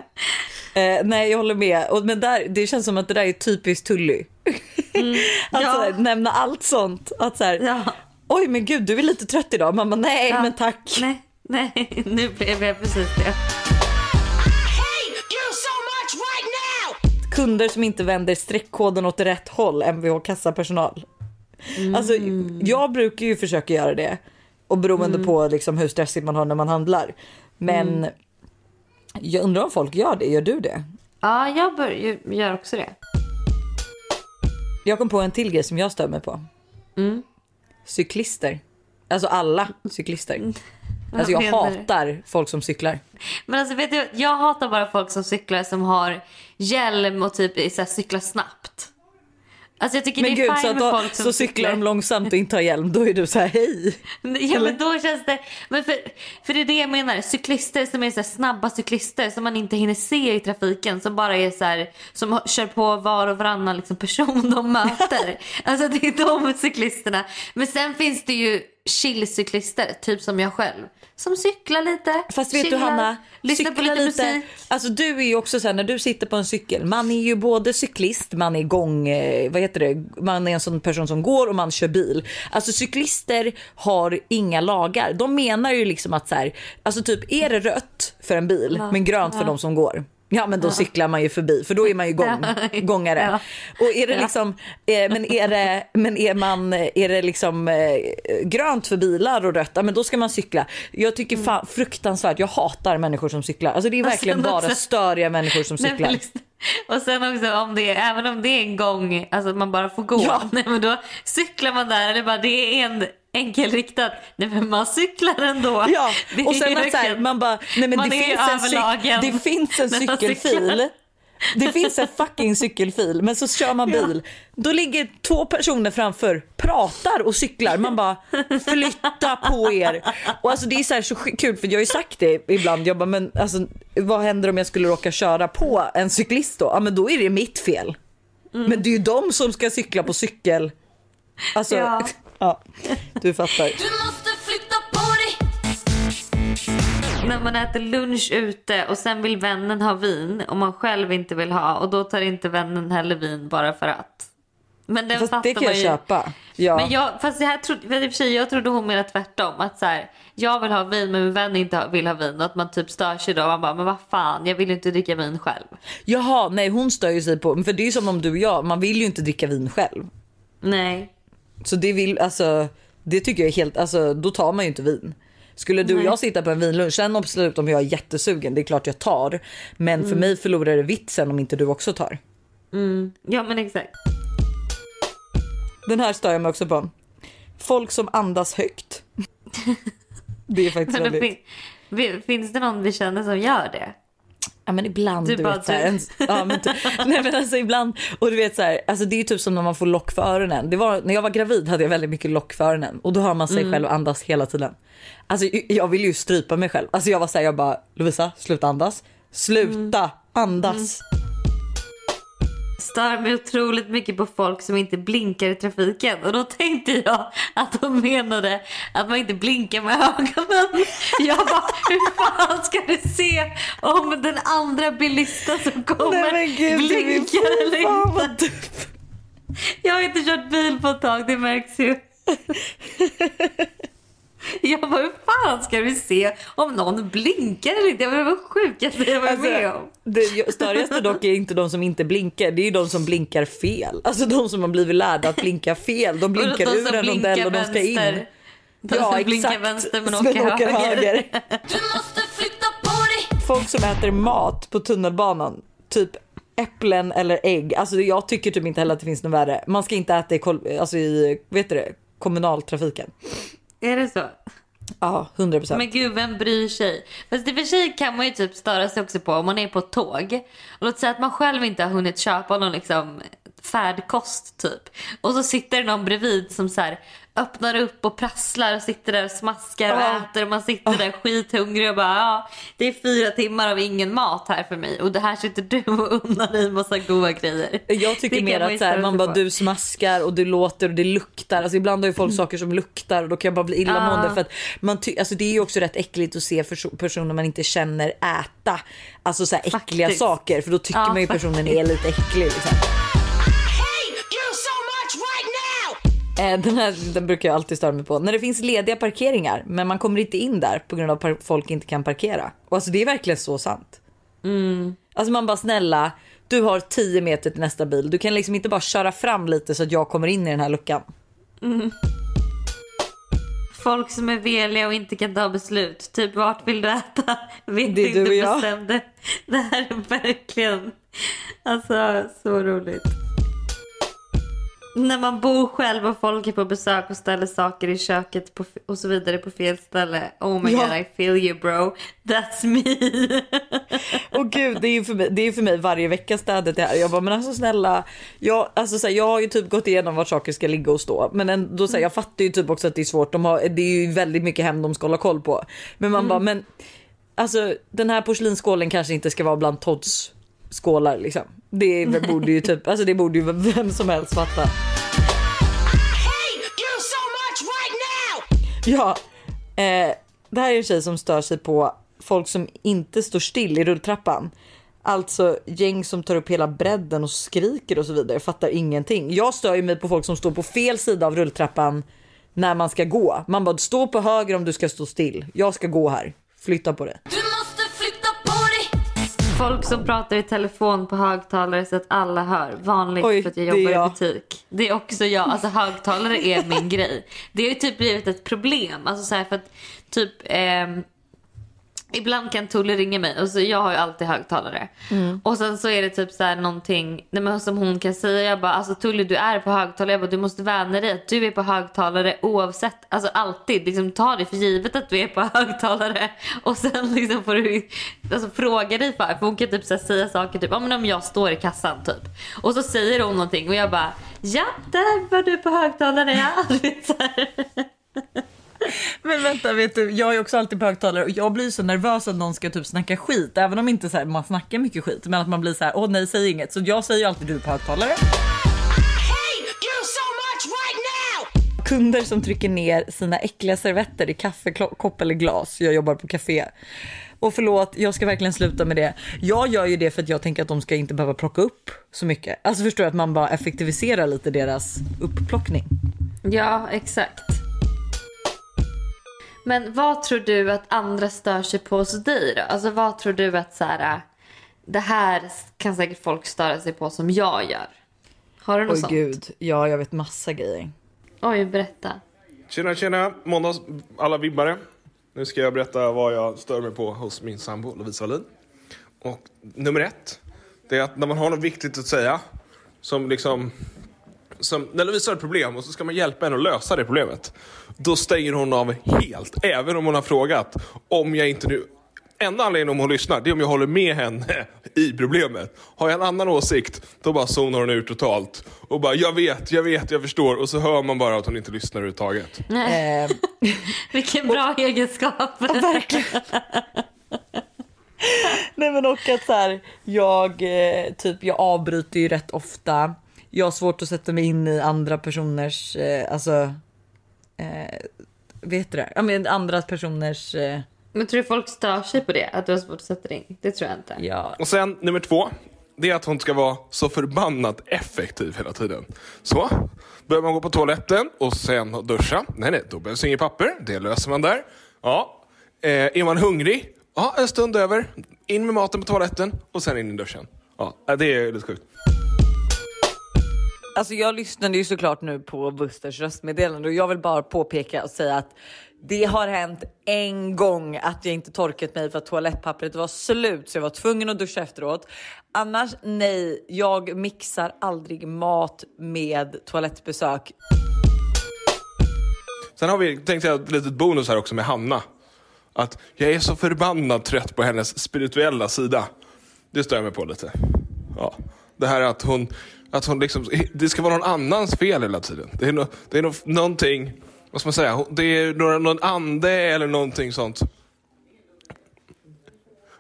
Eh, nej jag håller med. Och, men där, det känns som att det där är typiskt Tully. att Mm. Ja. så här, nämna allt sånt. Att så här, Ja. oj men gud du är lite trött idag. Man bara nej Ja. men tack. Nej, nej, nu blev jag precis det. so right! Kunder som inte vänder streckkoden åt rätt håll, Mvh kassapersonal. Alltså jag brukar ju försöka göra det. Och beroende på liksom hur stressigt man har när man handlar. Men jag undrar om folk gör det. Gör du det? Ja, jag bör, jag gör också det. Jag kom på en till grej som jag stör mig på. Cyklister. Alltså alla cyklister. Alltså jag hatar folk som cyklar. Men alltså vet du, jag hatar bara folk som cyklar som har hjälm och typ så här, cyklar snabbt. Alltså jag tycker Men det är gud, så, fine att med folk som så cyklar de långsamt och inte har hjälm, då är du så här hej. Ja men då känns det, men för, för det är det jag menar, cyklister som är så snabba cyklister som man inte hinner se i trafiken som bara är så här, som kör på var och varannan liksom person de möter. alltså det är de cyklisterna. Men sen finns det ju chillcyklister, typ som jag själv. Som cyklar lite, Fast vet du chillar, Hanna, lyssnar på cykla lite, musik. Alltså du är ju också så här när du sitter på en cykel, man är ju både cyklist, man är gång, eh, vad heter det, man är en sån person som går och man kör bil. Alltså cyklister har inga lagar. De menar ju liksom att så här, alltså typ är det rött för en bil men grönt för de som går. Ja men då cyklar man ju förbi för då är man ju gång, gångare. Ja. Och är det liksom, eh, men är det, men är man, är det liksom eh, grönt för bilar och rött, ja, men då ska man cykla. Jag tycker fan fruktansvärt, jag hatar människor som cyklar. Alltså det är verkligen bara också- störiga människor som Nej, cyklar. lyssna. Och sen också om det är, även om det är en gång, alltså att man bara får gå. Ja. Nej, men då cyklar man där eller bara det är en enkelriktad. Nej men man cyklar ändå. Ja, och sen att så här, man bara, nej men Man det finns, en cyk- det finns en cykelfil. Det finns en fucking cykelfil men så kör man bil. Då ligger två personer framför, pratar och cyklar. Man bara flytta på er. Och alltså det är så, här så kul för jag har ju sagt det ibland. Jag bara, men alltså, vad händer om jag skulle råka köra på en cyklist då? Ja men då är det mitt fel. Men det är ju de som ska cykla på cykel. Alltså, ja. Ja. du fattar. Du måste flytta på dig. När man äter lunch ute och sen vill vännen ha vin och man själv inte vill ha och då tar inte vännen heller vin bara för att. Men den Fast fattar det kan man jag ju. köpa. Ja. Men jag, fast det här trodde, för i och för sig, jag trodde hon menade tvärtom. Att så här, jag vill ha vin men min vän inte vill ha vin. Och att man typ stör sig då. Man bara, men vad fan, jag vill ju inte dricka vin själv. Jaha, nej hon stör ju sig på, för det är ju som om du och jag, man vill ju inte dricka vin själv. Nej. Så det vill, alltså, det tycker jag är helt, alltså då tar man ju inte vin. Skulle du och Nej. jag sitta på en vinlunch, sen absolut om jag är jättesugen, det är klart jag tar. Men Mm. för mig förlorar det vitsen om inte du också tar. Ja men exakt. Den här stör jag mig också på. Folk som andas högt. Det är faktiskt väldigt... finns det någon vi känner som gör det? Ja men ibland Du du, vet så här, du. en, ja, men, nej men alltså ibland och du vet så här, alltså det är typ som när man får lock för öronen. Det var, när jag var gravid hade jag väldigt mycket lock för öronen och då hör man sig Mm. själv andas hela tiden. Alltså jag vill ju strypa mig själv. Alltså jag var så här, jag bara Lovisa sluta andas. Sluta Mm. andas. Stör mig otroligt mycket på folk som inte blinkar i trafiken. Och då tänkte jag att de menade att man inte blinkar med ögonen. Jag bara, hur fan ska du se om den andra bilisten som kommer Nej gud blinkar eller inte? Jag har inte kört bil på ett tag, det märks ju. Jag bara, hur fan ska vi se om någon blinkar eller inte? Det var det sjukaste jag varit med om. Alltså, det störigaste dock är inte de som inte blinkar, det är ju de som blinkar fel. Alltså de som har blivit lärda att blinka fel. De blinkar Och de ur en rondell och de ska in. vänster. De som blinkar vänster men åker höger. Du måste flytta på dig. Folk som äter mat på tunnelbanan, typ äpplen eller ägg. Alltså jag tycker typ inte heller att det finns något värre. Man ska inte äta i, alltså i vet du det, kommunaltrafiken. Är det så? Ja, 100 procent. Men gud, vem bryr sig? Fast i och för sig kan man ju typ störa sig också på om man är på tåg. Och låt säga att man själv inte har hunnit köpa någon liksom färdkost typ. Och så sitter det någon bredvid som så här öppnar upp och prasslar och sitter där och smaskar och Ja. äter och man sitter där skithungrig och bara ja det är fyra timmar av ingen mat här för mig och det här sitter du och unnar i massa goda grejer. Jag tycker mer att så här, man bara du smaskar och du låter och det luktar. Alltså ibland har ju folk saker som luktar och då kan jag bara bli illamående Ja. för att man ty- alltså det är ju också rätt äckligt att se perso- personer man inte känner äta. Alltså så här äckliga Faktiskt. saker för då tycker Ja, man ju personen är lite äcklig. Liksom. Den här den brukar jag alltid störa mig på. När det finns lediga parkeringar men man kommer inte in där på grund av att folk inte kan parkera. Och alltså det är verkligen så sant. Alltså man bara snälla, du har 10 meter till nästa bil. Du kan liksom inte bara köra fram lite så att jag kommer in i den här luckan. Folk som är veliga och inte kan ta beslut. Typ vart vill du äta? Vet Det är du och jag. bestämde. Det här är verkligen alltså så roligt. När man bor själv och folk är på besök och ställer saker i köket på, och så vidare på fel ställe. Oh my Ja. god I feel you bro. That's me. Och gud, det är ju för mig, det är för mig varje vecka städet det här. Jag bara, men alltså snälla, jag, alltså, så här, jag har ju typ gått igenom var saker ska ligga och stå. Men ändå, så här, jag fattar ju typ också att det är svårt. De har, det är ju väldigt mycket hem de ska hålla koll på. Men man bara, men alltså den här porslinsskålen kanske inte ska vara bland Todds skålar liksom. Det borde ju typ, alltså det borde ju vem som helst fatta. So much right. Ja, eh, det här är en tjej som stör sig på folk som inte står still i rulltrappan. Alltså gäng som tar upp hela bredden och skriker och så vidare. Fattar ingenting. Jag stör ju mig på folk som står på fel sida av rulltrappan när man ska gå. Man bara stå på höger om du ska stå still. Jag ska gå här. Flytta på det. Folk som pratar i telefon på högtalare så att alla hör. Vanligt Oj, för att jag jobbar i jag. butik. Det är också jag. Alltså högtalare är min grej. Det har ju typ blivit ett problem. Alltså så här för att typ ehm, Ibland kan Tulle ringa mig och så jag har ju alltid högtalare. Och sen så är det typ så här någonting nej men som hon kan säga. Jag bara alltså Tulle du är på högtalare. Jag bara du måste vänja dig att du är på högtalare oavsett. Alltså alltid liksom ta det för givet att du är på högtalare. Och sen liksom får du alltså, fråga dig för. För hon kan typ så säga saker typ ja, men om jag står i kassan typ. Och så säger hon någonting och jag bara ja där var du på högtalare ja. Men vänta, vet du, jag är också alltid på högtalare och jag blir så nervös att någon ska typ snacka skit. Även om inte så här, man snackar mycket skit, men att man blir så här, åh nej, säg inget. Så jag säger ju alltid du på högtalare. Kunder som trycker ner sina äckliga servetter i kaffekopp eller glas. Jag jobbar på café. Och förlåt, jag ska verkligen sluta med det. Jag gör ju det för att jag tänker att de ska inte behöva plocka upp så mycket. Alltså förstår du att man bara effektiviserar lite deras uppplockning. Ja, exakt. Men vad tror du att andra stör sig på hos dig då? Alltså vad tror du att så här, det här kan säkert folk störa sig på som jag gör? Har du något Oj sånt? gud, ja jag vet massa grejer. Oj, berätta. Tjena, tjena, måndags alla vibbare. Nu ska jag berätta vad jag stör mig på hos min sambo Lovisa Wallin. Och nummer ett, det är att när man har något viktigt att säga, som liksom... Som, när Lovisa har ett problem och så ska man hjälpa henne att lösa det problemet. Då stänger hon av helt, även om hon har frågat. Om jag inte nu... Enda anledningen om hon lyssnar, det är om jag håller med henne i problemet. Har jag en annan åsikt, då bara zonar hon ut totalt. Och bara, jag vet, jag vet, jag förstår. Och så hör man bara att hon inte lyssnar överhuvudtaget. Eh, Vilken bra egenskap. verkligen. Nej men och att så här, jag eh, typ jag avbryter ju rätt ofta. Jag har svårt att sätta mig in i andra personers, eh, alltså, eh, vet du det? Ja men andra personers, eh, Men tror du folk stör sig på det? Att du har svårt att sätta dig in? Det tror jag inte. ja. Och sen nummer två, det är att hon ska vara så förbannat effektiv hela tiden. Så, börjar man gå på toaletten och sen duscha. Nej, nej, då behövs inget papper. Det löser man där. Ja. Eh, är man hungrig? Ja, en stund över. In med maten på toaletten och sen in i duschen. Ja, det är lite sjukt. Alltså jag lyssnade ju såklart nu på Busters röstmeddelande och jag vill bara påpeka och säga att det har hänt en gång att jag inte torkat mig för att toalettpappret var slut så jag var tvungen att duscha efteråt. Annars nej, jag mixar aldrig mat med toalettbesök. Sen har vi, tänkte jag, ett litet bonus här också med Hanna. Att jag är så förbannat trött på hennes spirituella sida. Det stör jag mig på lite. Ja. Det här att hon, att hon liksom, det ska vara någon annans fel hela tiden. Det är, no, det är no, någonting, vad ska man säga, det är några, någon ande eller någonting sånt.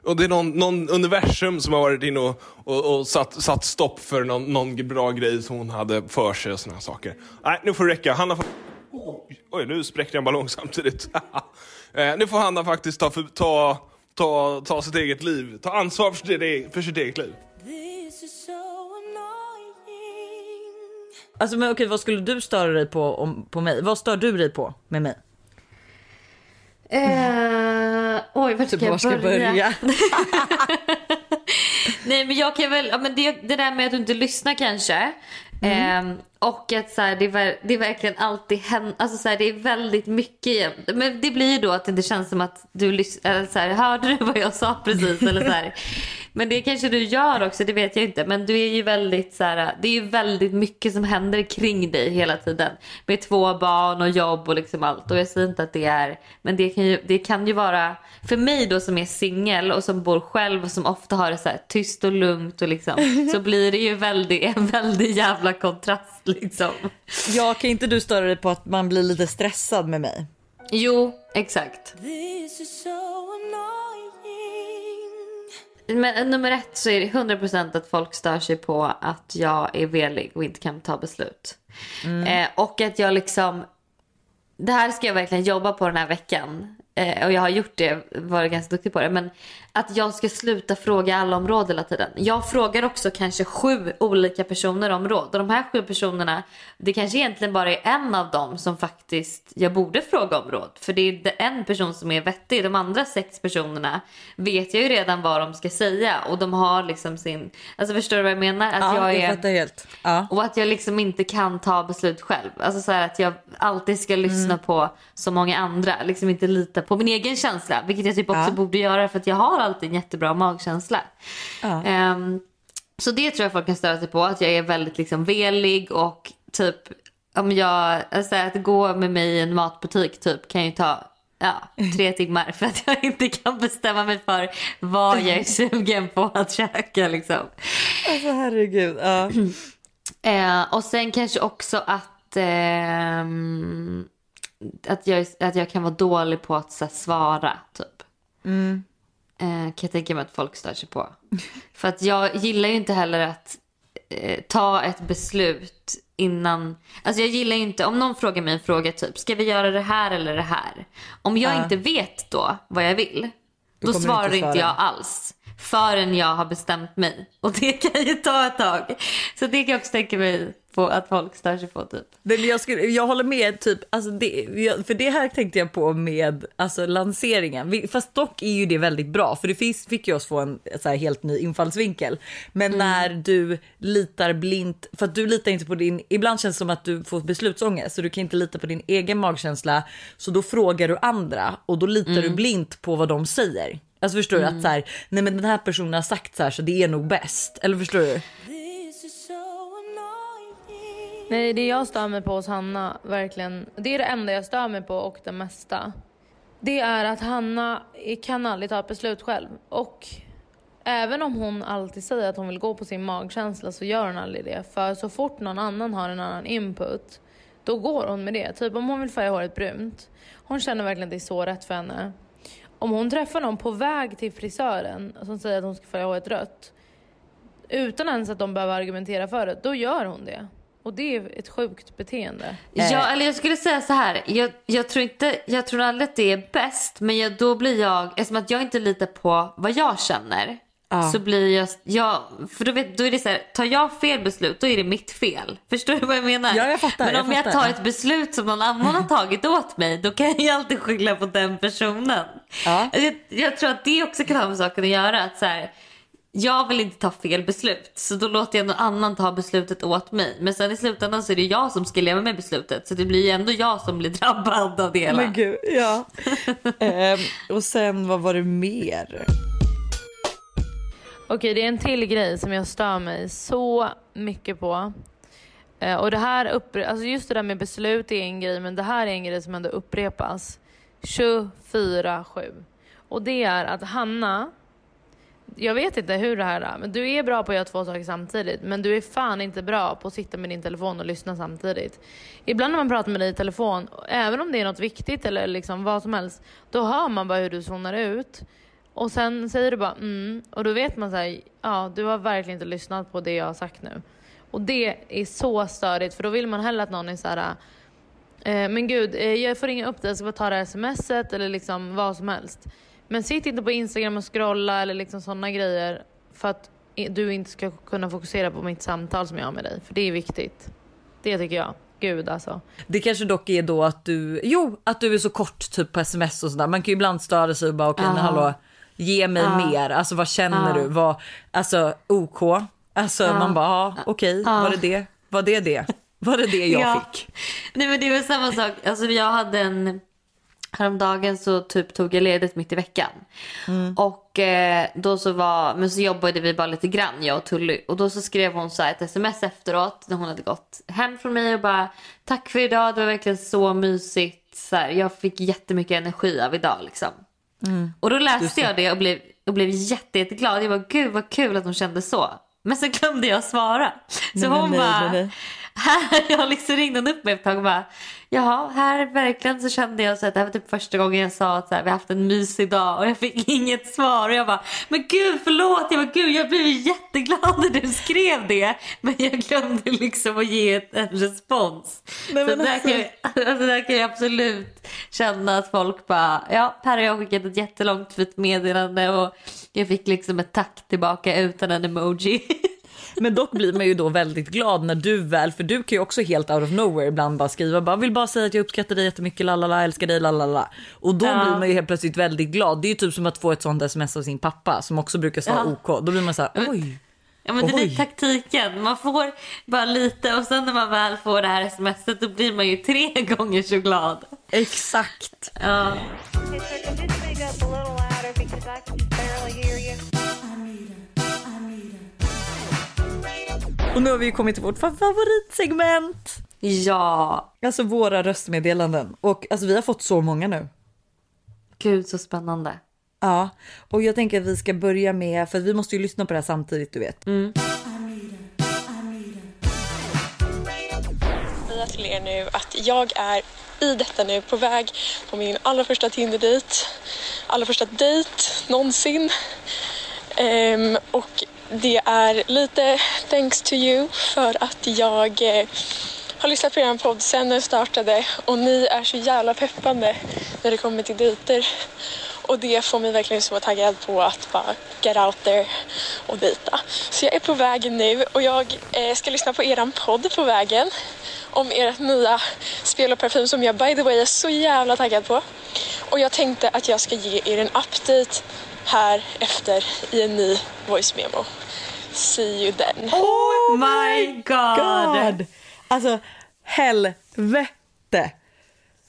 Och det är någon, någon universum som har varit inne och, och, och satt, satt stopp för någon, någon bra grej som hon hade för sig och sådana saker. Nej, nu får det räcka. Hanna får... Oj, nu spräckte jag en ballong samtidigt. eh, nu får Hanna faktiskt ta, ta, ta, ta sitt eget liv. Ta ansvar för sitt, eget- för sitt eget liv. Alltså men okej, vad skulle du störa dig på om, på mig? Vad stör du dig på med mig? Eh, oj, vart Typ, jag ska jag börja? börja? Nej men jag kan väl, ja, men det, det där med att du inte lyssnar kanske. Ehm, och att så här, det, är, det är verkligen alltid händer, alltså så här, det är väldigt mycket. Men det blir ju då att det inte känns som att du eller så här, hörde du vad jag sa precis? eller så. Men det kanske du gör också, det vet jag inte. Men du är ju väldigt så det är ju väldigt mycket som händer kring dig hela tiden. Med två barn och jobb och liksom allt. Och jag säger inte att det är, men det kan ju, det kan ju vara, för mig då som är singel och som bor själv och som ofta har det så här tyst och lugnt och liksom. Så blir det ju väldigt, en väldigt jävla kontrast liksom. Ja, kan inte du störa dig på att man blir lite stressad med mig? Jo, exakt. Men nummer ett så är det 100% att folk stör sig på att jag är velig och inte kan ta beslut. Eh, och att jag liksom, det här ska jag verkligen jobba på den här veckan. Eh, och jag har gjort det, varit ganska duktig på det. Men att jag ska sluta fråga alla om råd hela tiden. Jag frågar också kanske sju olika personer om råd. Och de här sju personerna, det kanske egentligen bara är en av dem som faktiskt jag borde fråga om råd. För det är en person som är vettig. De andra sex personerna vet jag ju redan vad de ska säga. Och de har liksom sin, alltså förstår du vad jag menar? Att Ja, jag är... fattar helt. Ja. Och att jag liksom inte kan ta beslut själv. Alltså så här att jag alltid ska lyssna på så många andra. Liksom inte lita på min egen känsla. Vilket jag typ också Ja. borde göra för att jag har alltid en jättebra magkänsla. Ja. Ehm, så det tror jag folk kan störa sig på. Att jag är väldigt liksom velig och typ om jag, alltså att gå med mig i en matbutik typ kan ju ta ja, tre timmar för att jag inte kan bestämma mig för vad jag är sugen på att käka liksom. Alltså herregud. Ja. Eh, och sen kanske också att, ehm, att, jag, att jag kan vara dålig på att så svara typ. Eh, kan jag tänka mig att folk stör sig på. För att jag gillar ju inte heller att eh, ta ett beslut innan. Alltså jag gillar ju inte om någon frågar mig en fråga typ ska vi göra det här eller det här. Om jag Ja. inte vet då vad jag vill. Då, svarar inte inte jag alls. Förrän jag har bestämt mig. Och det kan ju ta ett tag. Så det kan jag också tänka mig på att folk stör sig på typ. Jag, skulle, jag håller med, typ, alltså det, för det här tänkte jag på med alltså, lanseringen. Fast dock är ju det väldigt bra, för det finns, fick ju oss få en så här, helt ny infallsvinkel. Men när du litar blint, för att du litar inte på din, ibland känns det som att du får beslutsångest så du kan inte lita på din egen magkänsla. Så då frågar du andra och då litar du blint på vad de säger. Alltså förstår du att så här, nej men den här personen har sagt så här så det är nog bäst. Eller förstår du? Nej, det jag stör mig på hos Hanna, verkligen, det är det enda jag stör mig på och det mesta. Det är att Hanna kan aldrig ta ett beslut själv. Och även om hon alltid säger att hon vill gå på sin magkänsla så gör hon aldrig det. För så fort någon annan har en annan input, då går hon med det. Typ om hon vill färga håret brunt. Hon känner verkligen att det är så rätt för henne. Om hon träffar någon på väg till frisören som säger att hon ska färga håret rött, utan ens att de behöver argumentera för det, då gör hon det. Och det är ett sjukt beteende. Ja, eller jag skulle säga så här. Jag, jag tror inte, jag tror aldrig att det är bäst. Men jag, då blir jag, eftersom att jag inte litar på vad jag känner. Så blir jag, jag för då, vet, då är det så här, tar jag fel beslut då är det mitt fel. Förstår du vad jag menar? Ja, jag fattar, Men jag om jag, fattar. tar ett beslut som någon annan har tagit åt mig då kan jag alltid skylla på den personen. Ja. Jag, jag tror att det också kan ha med saken att göra. Att så här, jag vill inte ta fel beslut så då låter jag någon annan ta beslutet åt mig. Men sen i slutändan så är det jag som ska leva med beslutet så det blir ju ändå jag som blir drabbad av det hela. Men gud, ja. Ehm, och sen vad var det mer? Okej, det är en till grej som jag stör mig så mycket på. Eh, och det här uppre- alltså just det där med beslut är en grej, men det här är en grej som ändå upprepas 24-7. Och det är att Hanna, jag vet inte hur det här är, men du är bra på att göra två saker samtidigt, men du är fan inte bra på att sitta med din telefon och lyssna samtidigt. Ibland när man pratar med dig i telefon, även om det är något viktigt eller liksom vad som helst, då hör man bara hur du zonar ut. Och sen säger du bara mm, och då vet man såhär, ja du har verkligen inte lyssnat på det jag har sagt nu. Och det är så störigt för då vill man hellre att någon är såhär, eh, men gud eh, jag får ringa upp dig, jag ska bara ta det här smset eller liksom vad som helst. Men sitt inte på Instagram och scrolla eller liksom sådana grejer för att du inte ska kunna fokusera på mitt samtal som jag har med dig. För det är viktigt. Det tycker jag. Gud alltså. Det kanske dock är då att du, jo att du är så kort typ på sms och sådär. Man kan ju ibland störa sig och bara okej men hallå ge mig mer, alltså vad känner du? Vad, alltså OK, alltså man bara ja okej var det det? Var det det? Var det det jag Ja. fick? Nej men det är väl samma sak. Alltså jag hade en... Häromdagen så typ tog jag ledigt mitt i veckan. Och eh, då så var, men så jobbade vi bara lite grann jag och Tully. Och då så skrev hon så ett sms efteråt när hon hade gått hem från mig och bara tack för idag, det var verkligen så mysigt. Så här, jag fick jättemycket energi av idag liksom. Och då läste jag det och blev, och blev jätte, jätteglad. Jag bara gud vad kul att hon kände så. Men sen glömde jag svara. Så Nej, hon nej, bara, nej, nej. här, jag liksom ringde hon upp mig ett tag och bara, jaha, här verkligen så kände jag så att det här var typ första gången jag sa att så här, vi har haft en mysig dag och jag fick inget svar och jag bara, men gud förlåt, jag bara, gud jag blev jätteglad när du skrev det men jag glömde liksom att ge ett, en respons. Nej, så där, alltså- kan jag, alltså där kan jag absolut känna att folk bara, ja här har jag skickat ett jättelångt fint meddelande och jag fick liksom ett tack tillbaka utan en emoji. Men dock blir man ju då väldigt glad när du väl, för du kan ju också helt out of nowhere ibland bara skriva bara vill bara säga att jag uppskattar dig jättemycket, lalala, älskar dig, lalala. Och då Ja. blir man ju helt plötsligt väldigt glad. Det är ju typ som att få ett sånt sms av sin pappa som också brukar svara Ja. OK. Då blir man så här, oj. Ja men det är Oj. taktiken. Man får bara lite och sen när man väl får det här smset då blir man ju tre gånger så glad. Exakt. Ja. Och nu har vi ju kommit till vårt favoritsegment. Ja. Alltså våra röstmeddelanden. Och alltså vi har fått så många nu. Gud så spännande. Ja, och jag tänker att vi ska börja med, för vi måste ju lyssna på det här samtidigt du vet. säga till er nu att jag är i detta nu på väg på min allra första Tinder-dejt. Allra första dejt någonsin. Ehm, och det är lite thanks to you för att jag eh, har lyssnat på er podd sen den startade och ni är så jävla peppande när det kommer till dejter. Och det får mig verkligen så taggad på att bara get out there och dejta. Så jag är på vägen nu och jag eh, ska lyssna på eran podd på vägen. Om ert nya spel och parfym som jag by the way är så jävla taggad på. Och jag tänkte att jag ska ge er en update här efter i en ny voice memo. See you then. Oh my god. God! Alltså helvete!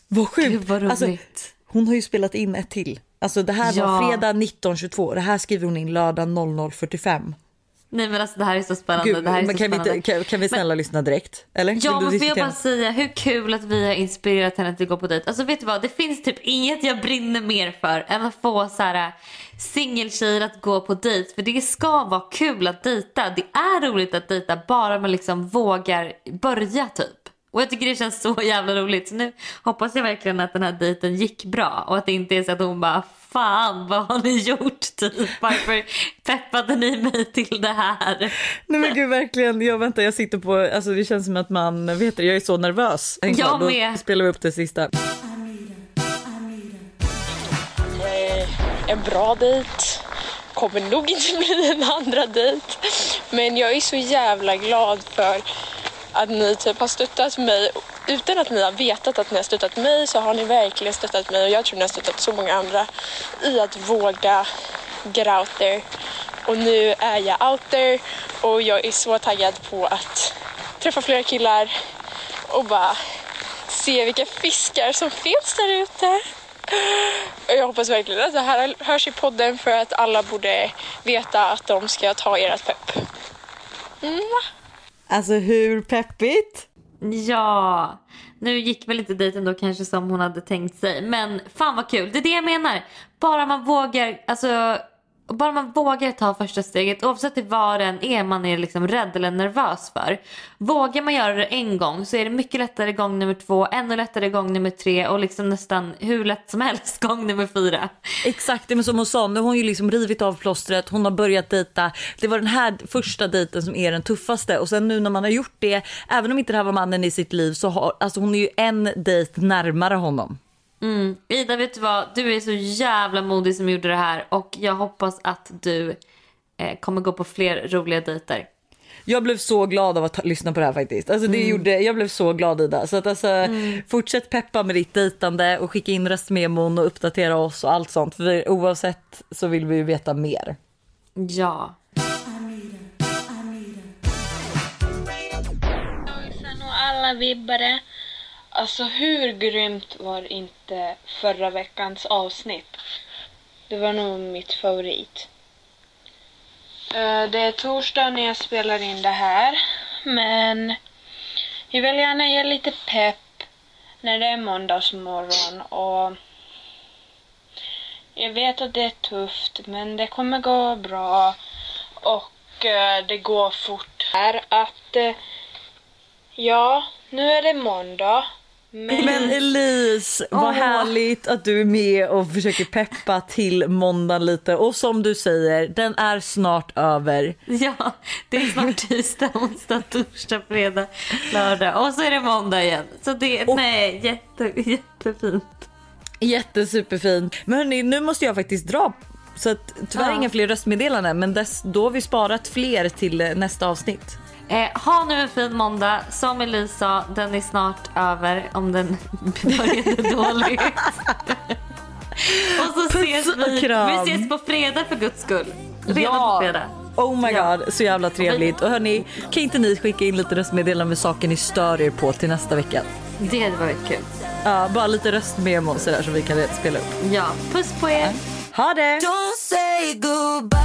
Vad sjukt! Gud, vad roligt. Alltså, hon har ju spelat in ett till. Alltså det här Ja. var fredag 19.22. Det här skriver hon in lördag 00.45. Nej men alltså det här är så spännande. Gud, det här är men så kan, vi spännande. inte, kan, kan vi snälla lyssna direkt? Eller? Ja, men får jag bara säga hur kul att vi har inspirerat henne till att gå på dejt. Alltså vet du vad, det finns typ inget jag brinner mer för än att få så här singeltjejer att gå på dejt. För det ska vara kul att dejta. Det är roligt att dejta bara man liksom vågar börja typ. Och jag tycker det känns så jävla roligt. Så nu hoppas jag verkligen att den här dejten gick bra. Och att det inte är så att hon bara Fan vad har ni gjort typ? Varför peppade ni mig till det här? Nej men gud verkligen, jag väntar jag sitter på, alltså det känns som att man, vet du, jag är så nervös. En Jag kvar, då med. spelar vi upp det sista. eh, en bra dejt. Kommer nog inte bli en andra dejt. Men jag är så jävla glad för att ni typ har stöttat mig. Utan att ni har vetat att ni har stöttat mig så har ni verkligen stöttat mig och jag tror ni har stöttat så många andra i att våga get out there. Och nu är jag out there och jag är så taggad på att träffa flera killar och bara se vilka fiskar som finns där ute. Och Jag hoppas verkligen att det här hörs i podden för att alla borde veta att de ska ta ert pepp. Alltså hur peppigt? Ja, nu gick väl inte dejten då kanske som hon hade tänkt sig. Men fan vad kul, det är det jag menar. Bara man vågar, alltså bara man vågar ta första steget oavsett vad den är man är liksom rädd eller nervös för. Vågar man göra det en gång så är det mycket lättare gång nummer två, ännu lättare gång nummer tre och liksom nästan hur lätt som helst gång nummer fyra. Exakt, men som hon sa, nu har hon ju liksom rivit av plåstret, hon har börjat dejta. Det var den här första dejten som är den tuffaste och sen nu när man har gjort det, även om inte det här var mannen i sitt liv så har, alltså hon är ju en dejt närmare honom. Mm. Ida vet du vad, du är så jävla modig som gjorde det här och jag hoppas att du eh, kommer gå på fler roliga dejter. Jag blev så glad av att lyssna på det här faktiskt. Alltså det gjorde, jag blev så glad Ida. Så att alltså, fortsätt peppa med ditt dejtande och skicka in röstmemon och uppdatera oss och allt sånt. För oavsett så vill vi ju veta mer. Ja. Alla vibbare. Alltså hur grymt var inte förra veckans avsnitt? Det var nog mitt favorit. Eh, det är torsdag när jag spelar in det här. Men jag vill gärna ge lite pepp när det är måndagsmorgon och jag vet att det är tufft men det kommer gå bra och eh, det går fort. Är att eh, Ja, nu är det måndag. Men, Men Elise, vad härligt att du är med och försöker peppa till måndagen lite. Och som du säger, den är snart över. Ja, det är snart tisdag, onsdag, torsdag, fredag, lördag och så är det måndag igen. Så det, nej, jätte, jättefint. Jättesuperfint. Men hörni, nu måste jag faktiskt dra. Så att, tyvärr Ja. inga fler röstmeddelanden men dess, då har vi sparat fler till eh, nästa avsnitt. Eh, ha nu en fin måndag. Som Elise sa, den är snart över om den började dåligt. och så Puss ses vi, vi ses på fredag för guds skull. Redan Ja. på fredag. Oh my Ja. god, så jävla trevligt. Och hörni, kan inte ni skicka in lite röstmeddelanden med saker ni stör er på till nästa vecka? Det hade varit kul. Ja, bara lite röstmemos sådär som vi kan spela upp. Ja, puss på er. Ha det! Don't say goodbye.